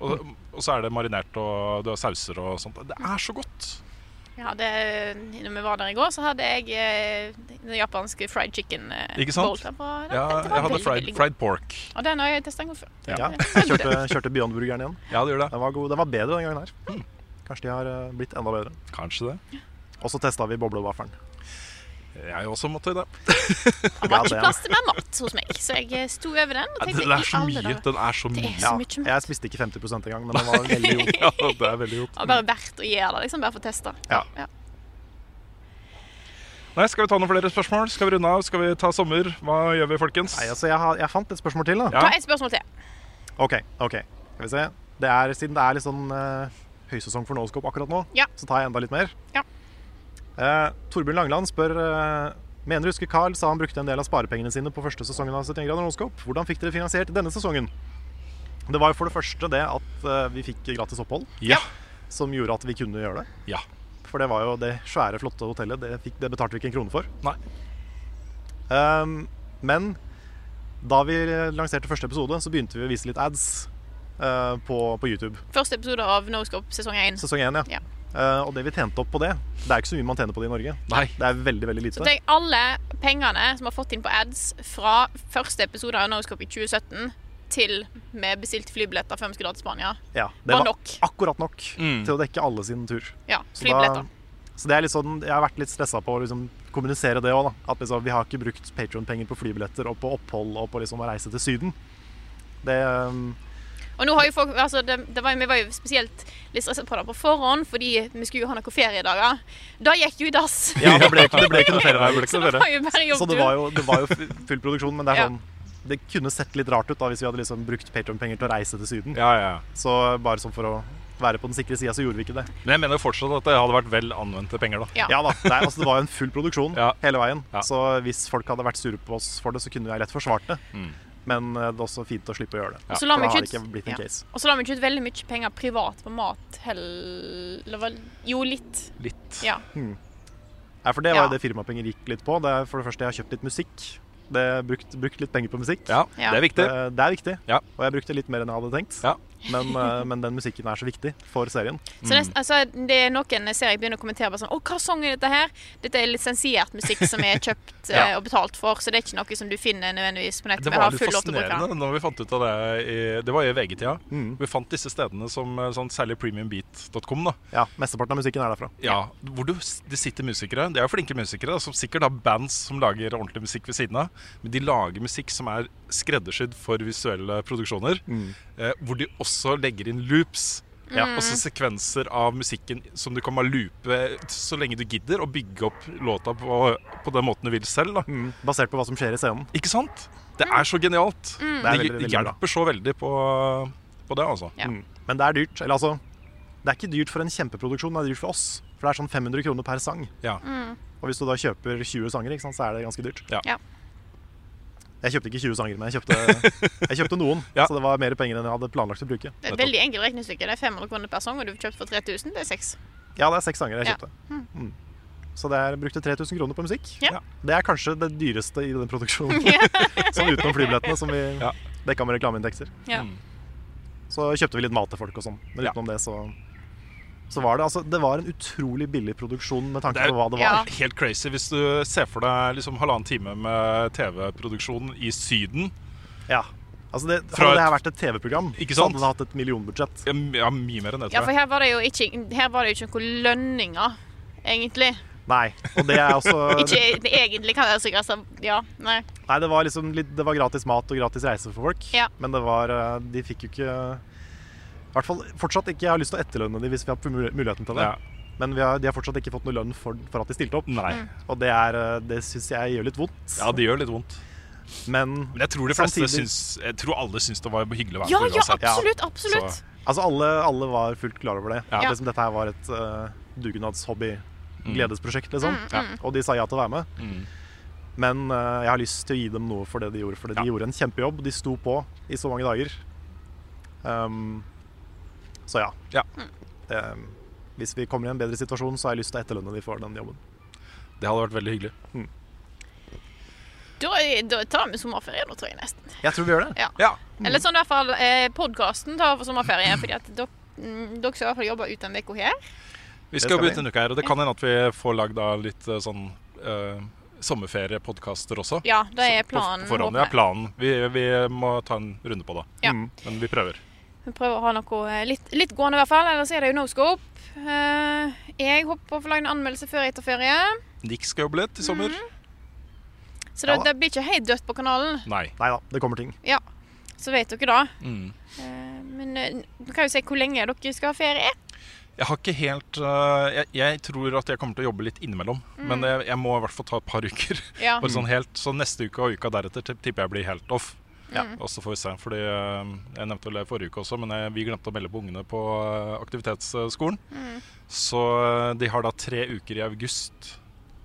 Og, og så er det marinert, og du har sauser og sånt. Det er så godt. Ja, det, når vi var der i går, så hadde jeg eh, den japanske fried chicken eh, Ikke sant? bowl. på, var, Ja, jeg hadde fried, fried pork. Og den har jeg testa en gang før. Ja. Ja, jeg kjørte, kjørte Beyond-burgeren igjen. Ja, det gjør det. Den var, god. Den var bedre den gangen her. Kanskje de har eh, blitt enda bedre. Kanskje det. Og så testa vi boblevaffelen. Jeg også måtte det. Det var ikke plass til mer mat hos meg, så jeg eh, sto over den. Og Ja, tenkte, Den er så mye. Den er så Det mye. er så mye ja, jeg spiste ikke 50 engang, men den var veldig god. Ja, det er veldig godt. Det var bare verdt å gjøre det, liksom, bare for å teste. Ja. Nei, Skal vi ta noen flere spørsmål? Skal vi runde av? Skal vi ta sommer? Hva gjør vi, folkens? Nei, altså, jeg, har, jeg fant et spørsmål til. da. Ja. Ta et spørsmål til. OK. ok. Skal vi se. Det er, siden det er litt sånn uh, høysesong for Noscope akkurat nå, Ja. så tar jeg enda litt mer. Ja. Eh, Torbjørn Langland spør eh, Mener du husker Carl sa han brukte en del av sparepengene sine på første sesongen av 71 grader Noscope? Hvordan fikk dere finansiert denne sesongen? Det var jo for det første det at eh, vi fikk gratis opphold, Ja. som gjorde at vi kunne gjøre det. Ja. For det var jo det svære, flotte hotellet. Det, fikk, det betalte vi ikke en krone for. Nei. Um, men da vi lanserte første episode, så begynte vi å vise litt ads eh, på, på YouTube. Første episode av Noscope sesong 1. Sesong 1, ja. Ja. Eh, og det vi tjente opp på det Det er ikke så mye man tjener på det i Norge. Nei. Det er veldig veldig lite. Så tenk alle pengene som har fått inn på ads fra første episode av Noscope i 2017 til vi bestilte flybilletter før vi skulle dra til Spania. ja, det var var nok. akkurat nok Mm. til å dekke alle sin tur. Ja, Så, flybilletter. da, så det er litt sånn Jeg har vært litt stressa på å liksom kommunisere det òg. At liksom, vi har ikke brukt Patron-penger på flybilletter og på opphold og på liksom å reise til Syden. Det um, Og nå har jo folk, altså det, det var, Vi var jo spesielt litt stressa på det på forhånd, fordi vi skulle jo ha noen feriedager. Da gikk jo i dass. Ja, det ble, ikke- det ble ikke noe ferie. Det ble ikke Så noe det ferie. var jo bare Så det var jo, det var jo full produksjon, men det er sånn Det kunne sett litt rart ut da hvis vi hadde liksom brukt Patron-penger til å reise til Syden. Ja, ja. Så bare sånn for å være på den sikre sida, så gjorde vi ikke det. Men jeg mener fortsatt at det hadde vært vel anvendte penger, da. Ja. Ja da, det, er, altså, det var jo en full produksjon Ja. hele veien. Ja. Så hvis folk hadde vært sure på oss for det, så kunne jeg lett forsvart det. Mm. Men eh, det er også fint å slippe å gjøre det. Og så la For vi da har ikke det ikke blitt en ja. case. Og så la vi ikke ut veldig mye penger privat på mat heller. Jo, litt. Litt. Ja. Ja, for det var Ja. jo det firmapenger gikk litt på. Det er for det første jeg har kjøpt litt musikk. Det er brukt, brukt litt penger på musikk. Ja, Ja. det er viktig. Det, det er viktig. Ja. Og jeg brukte litt mer enn jeg hadde tenkt. Ja. Men, eh, men den musikken er så viktig for serien. Så det, altså, det er noen serier jeg begynner å kommentere bare sånn Å, hva sang er dette her? Dette er lisensiert musikk som er kjøpt Ja. eh, og betalt for, så det er ikke noe som du finner nødvendigvis på nettet. Det var litt fascinerende når vi fant ut av det i, Det var i VG-tida. Mm. Vi fant disse stedene som eh, sånn, særlig premiumbeat.com. da Ja, Mesteparten av musikken er derfra. Ja, Hvor du, det sitter musikere. Det er jo flinke musikere, som sikkert har bands som lager ordentlig musikk ved siden av. Men de lager musikk som er skreddersydd for visuelle produksjoner. Mm. Eh, hvor de også legger inn loops. Ja. Også sekvenser av musikken som du kan bare loope så lenge du gidder, og bygge opp låta på, på den måten du vil selv. da Mm. Basert på hva som skjer i scenen. Ikke sant? Det er så genialt. Det er Det, veldig, det veldig hjelper så veldig på, på det, altså. Ja. Mm. Men det er dyrt. Eller altså Det er ikke dyrt for en kjempeproduksjon, det er dyrt for oss. For det er sånn 500 kroner per sang. Ja. Og hvis du da kjøper 20 sanger, ikke sant, så er det ganske dyrt. Ja. Ja. Jeg kjøpte ikke 20 sanger, men jeg kjøpte, jeg kjøpte noen. Ja. Så det var mer penger enn jeg hadde planlagt å bruke. Det er et veldig enkelt regnestykke. Det er 500 kroner per sang, og du kjøpt for 3000. Det er seks. Ja, det er seks sanger jeg Ja. kjøpte. Mm. Så det er, brukte 3000 kroner på musikk. Ja. Det er kanskje det dyreste i den produksjonen. sånn utenom flybillettene, som vi Ja. dekka med reklameinntekter. Ja. Mm. Så kjøpte vi litt mat til folk og sånn. Men Ja. utenom det, så så var det altså Det var en utrolig billig produksjon med tanke på hva det Ja. var. Helt crazy hvis du ser for deg liksom halvannen time med TV-produksjon i Syden. Ja. Altså det, hadde det her vært et TV-program, Ikke så hadde det hatt et millionbudsjett. Ja, mye mer enn det, Ja, tror for jeg. her var det jo ikke Her var det jo ikke noen lønninger, egentlig. Nei. Og det er også Ikke det, egentlig, kan jeg sikkert si. Ja, nei. Nei, det var liksom litt, Det var gratis mat og gratis reise for folk. Ja. Men det var eh, De fikk jo ikke I hvert fall fortsatt ikke Jeg har lyst til å etterlønne dem hvis vi har muligheten til det. Ja. Men vi har, de har fortsatt ikke fått noe lønn for, for at de stilte opp. Nei. Og det, er, eh, det syns jeg gjør litt vondt. Ja, det gjør litt vondt. Men Men jeg tror de fleste Samtidig- syns Jeg tror alle syns det var hyggelig å være Ja, med Ja, ja, absolutt. Absolutt. Så- altså alle, alle var fullt klar over det. Ja. Liksom, dette her var et uh, dugnadshobby, Mm. gledesprosjekt, liksom. Ja. Og de sa ja til å være med. Mm. Men uh, jeg har lyst til å gi dem noe for det de gjorde. For de gjorde en kjempejobb. De sto på i så mange dager. Um, så ja. Ja. Det, hvis vi kommer i en bedre situasjon, så har jeg lyst til å etterlønne dem for den jobben. Det hadde vært veldig hyggelig. Da, da tar vi sommerferie nå, tror jeg nesten. Jeg tror vi gjør det. Ja. Ja. Eller sånn i hvert fall eh, podkasten tar for sommerferie. Fordi at dere, mm, dere skal i hvert fall jobbe ut en uke her. Vi skal skal jobbe ut en uke her, og det kan hende at vi får lagd litt eh, sånn eh, sommerferiepodkaster også. Ja, det er Så på- planen. På forhånd, ja, planen. Vi, vi må ta en runde på det. Ja. Mm. Men vi prøver. Vi prøver å ha noe eh, litt, litt gående, i hvert fall. Ellers er det jo no scope. Eh, jeg håper på å få lage en anmeldelse før jeg tar ferie. Nick skal jobbe litt i sommer. Så det, Ja det blir ikke helt dødt på kanalen. Nei. Nei da, det kommer ting. Ja, så vet dere da. Mm. Eh, men du kan jo si hvor lenge dere skal ha ferie. Jeg har ikke helt jeg, jeg tror at jeg kommer til å jobbe litt innimellom. Men jeg, jeg må i hvert fall ta et par uker. Ja. Bare sånn helt, så neste uke og uka deretter tipper jeg blir helt off. Ja. Og så får vi se. Fordi øh, Jeg nevnte vel det forrige uke også, men jeg, vi glemte å melde på ungene på øh, aktivitetsskolen. Mm. Så øh, de har da tre uker i august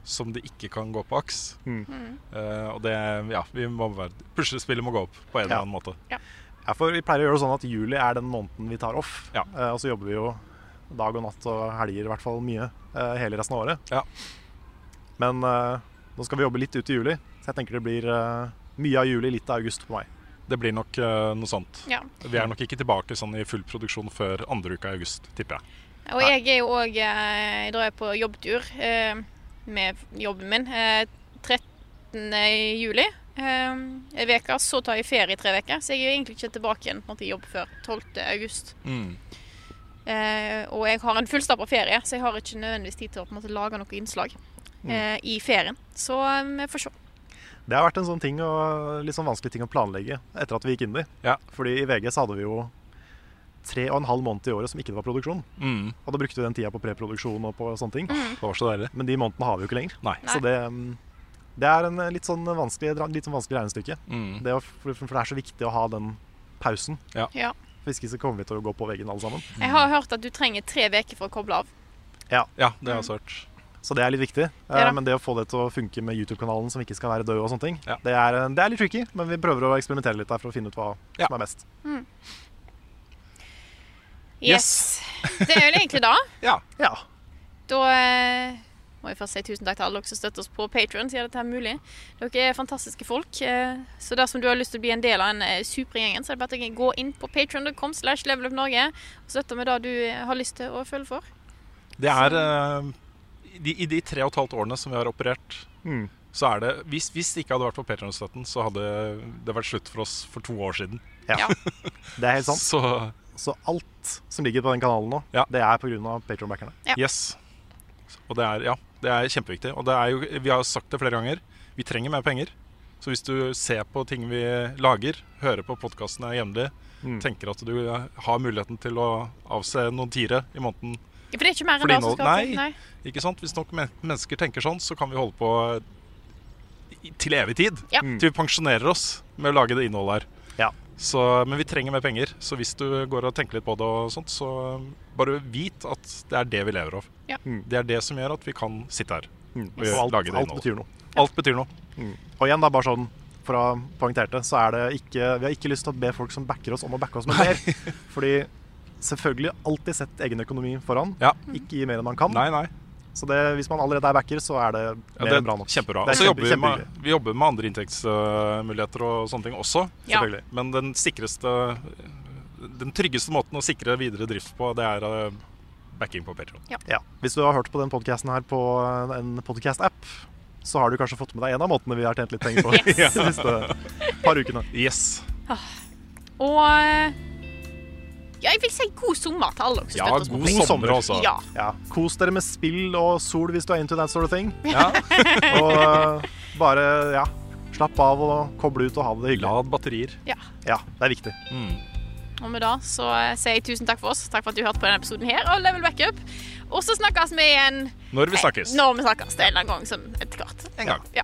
som de ikke kan gå på AKS. Mm. Uh, og det Ja, vi må være Puslespillet må gå opp på en eller Ja. annen måte. Ja, for Vi pleier å gjøre det sånn at juli er den måneden vi tar off. Ja. Uh, og så jobber vi jo dag og natt og helger i hvert fall mye uh, hele resten av året. Ja. Men eh, nå skal vi jobbe litt ut i juli, så jeg tenker det blir eh, mye av juli, litt av august på meg. Det blir nok uh, noe sånt. Ja. Vi er nok ikke tilbake sånn i full produksjon før andre uka i august, tipper jeg. Og jeg er jo òg Jeg drar på jobbtur eh, med jobben min eh, 13. juli. Eh, en uke, så tar jeg ferie i tre uker. Så jeg er jo egentlig ikke tilbake igjen måte, i jobb før 12. august. Mm. Eh, og jeg har en fullstappa ferie, så jeg har ikke nødvendigvis tid til å på en måte, lage noe innslag mm. i ferien. Så eh, vi får se. Det har vært en sånn ting å, litt sånn vanskelig ting å planlegge etter at vi gikk inn i. Ja. Fordi i VG så hadde vi jo tre og en halv måned i året som ikke det var produksjon. Mm. Og da brukte vi den tida på preproduksjon og på sånne ting. Det var så deilig. Men de månedene har vi jo ikke lenger. Nei. Så det, mm, det er en eh, litt sånn vanskelig, litt sånn vanskelig regnestykke. Mm. Det å, for, for det er så viktig å ha den pausen. Ja. Ja. Hvis ikke så kommer vi til å gå på veggen alle sammen. Jeg har hørt at du trenger tre uker for å koble av. Ja, Ja, det har jeg også hørt. Så det er litt viktig. Ja Eh, men det å få det til å funke med YouTube-kanalen som ikke skal være død og sånne ting, Ja. det, er, det er litt tricky. Men vi prøver å eksperimentere litt der for å finne ut hva Ja. som er best. Yes. Det er vel egentlig da. Ja. Ja. Da eh, må jeg først si tusen takk til alle dere som støtter oss på Patron, siden dette er mulig. Dere er fantastiske folk. eh, Så dersom du har lyst til å bli en del av den eh, supre gjengen, så er det bare å gå inn på patron.com slash levelupnorge og støtte med det du eh, har lyst til å følge for. Det er eh, de, I de tre og et halvt årene som vi har operert, Mm. så er det Hvis, hvis det ikke hadde vært for Patreon-støtten, så hadde det vært slutt for oss for to år siden. Ja. Det er helt sant. Så Så alt som ligger på den kanalen nå, Ja. det er pga. Patron-backerne. Ja. yes. Og det er, ja, det er kjempeviktig. Og det er jo, vi har sagt det flere ganger, vi trenger mer penger. Så hvis du ser på ting vi lager, hører på podkastene jevnlig, Mm. tenker at du har muligheten til å avse noen tiere i måneden Ja, For det er ikke mer enn det som skal til. nei. Ikke sant? Hvis nok men mennesker tenker sånn, så kan vi holde på til evig tid. Ja. Mm. Til vi pensjonerer oss med å lage det innholdet her. Ja. Så, men vi trenger mer penger. Så hvis du går og tenker litt på det, og sånt, så bare vit at det er det vi lever av. Ja. Mm. Det er det som gjør at vi kan sitte her. Mm. Og Og alt, lage det alt betyr noe. Alt betyr noe. Mm. Og igjen, da, bare sånn for å ha poengtert det, så er det ikke Vi har ikke lyst til å be folk som backer oss, om å backe oss med mer. Fordi selvfølgelig alltid sett egen økonomi foran. Ja. Ikke gi mer enn man kan. Nei, nei. Så det, hvis man allerede er backer, så er det Ja, mer det enn bra nok. kjempebra. Og så kjempe- jobber vi, med, vi jobber med andre inntektsmuligheter og sånne ting også. Ja. Men den sikreste Den tryggeste måten å sikre videre drift på, det er eh, backing på Patreon. Ja. Hvis du har hørt på den podcasten her på en podcast-app, så har du kanskje fått med deg en av måtene vi har tjent litt penger på Yes. de siste par ukene. Yes. Og eh, ja, jeg vil si god sommer til alle som Ja, støtter oss god Patreon. sommer også. Ja. Ja. Kos dere med spill og sol hvis du er into that sort of thing. Ja. Og eh, bare ja, slapp av og koble ut og ha det hyggelig. Lad batterier. Ja, det er viktig. Mm. Og med det så eh, sier jeg tusen takk for oss. Takk for at du hørte på denne episoden her og Level Backup. Og så snakkes vi igjen Når vi snakkes. når vi snakkes. Det er en eller annen gang som etter hvert. En gang. Ja.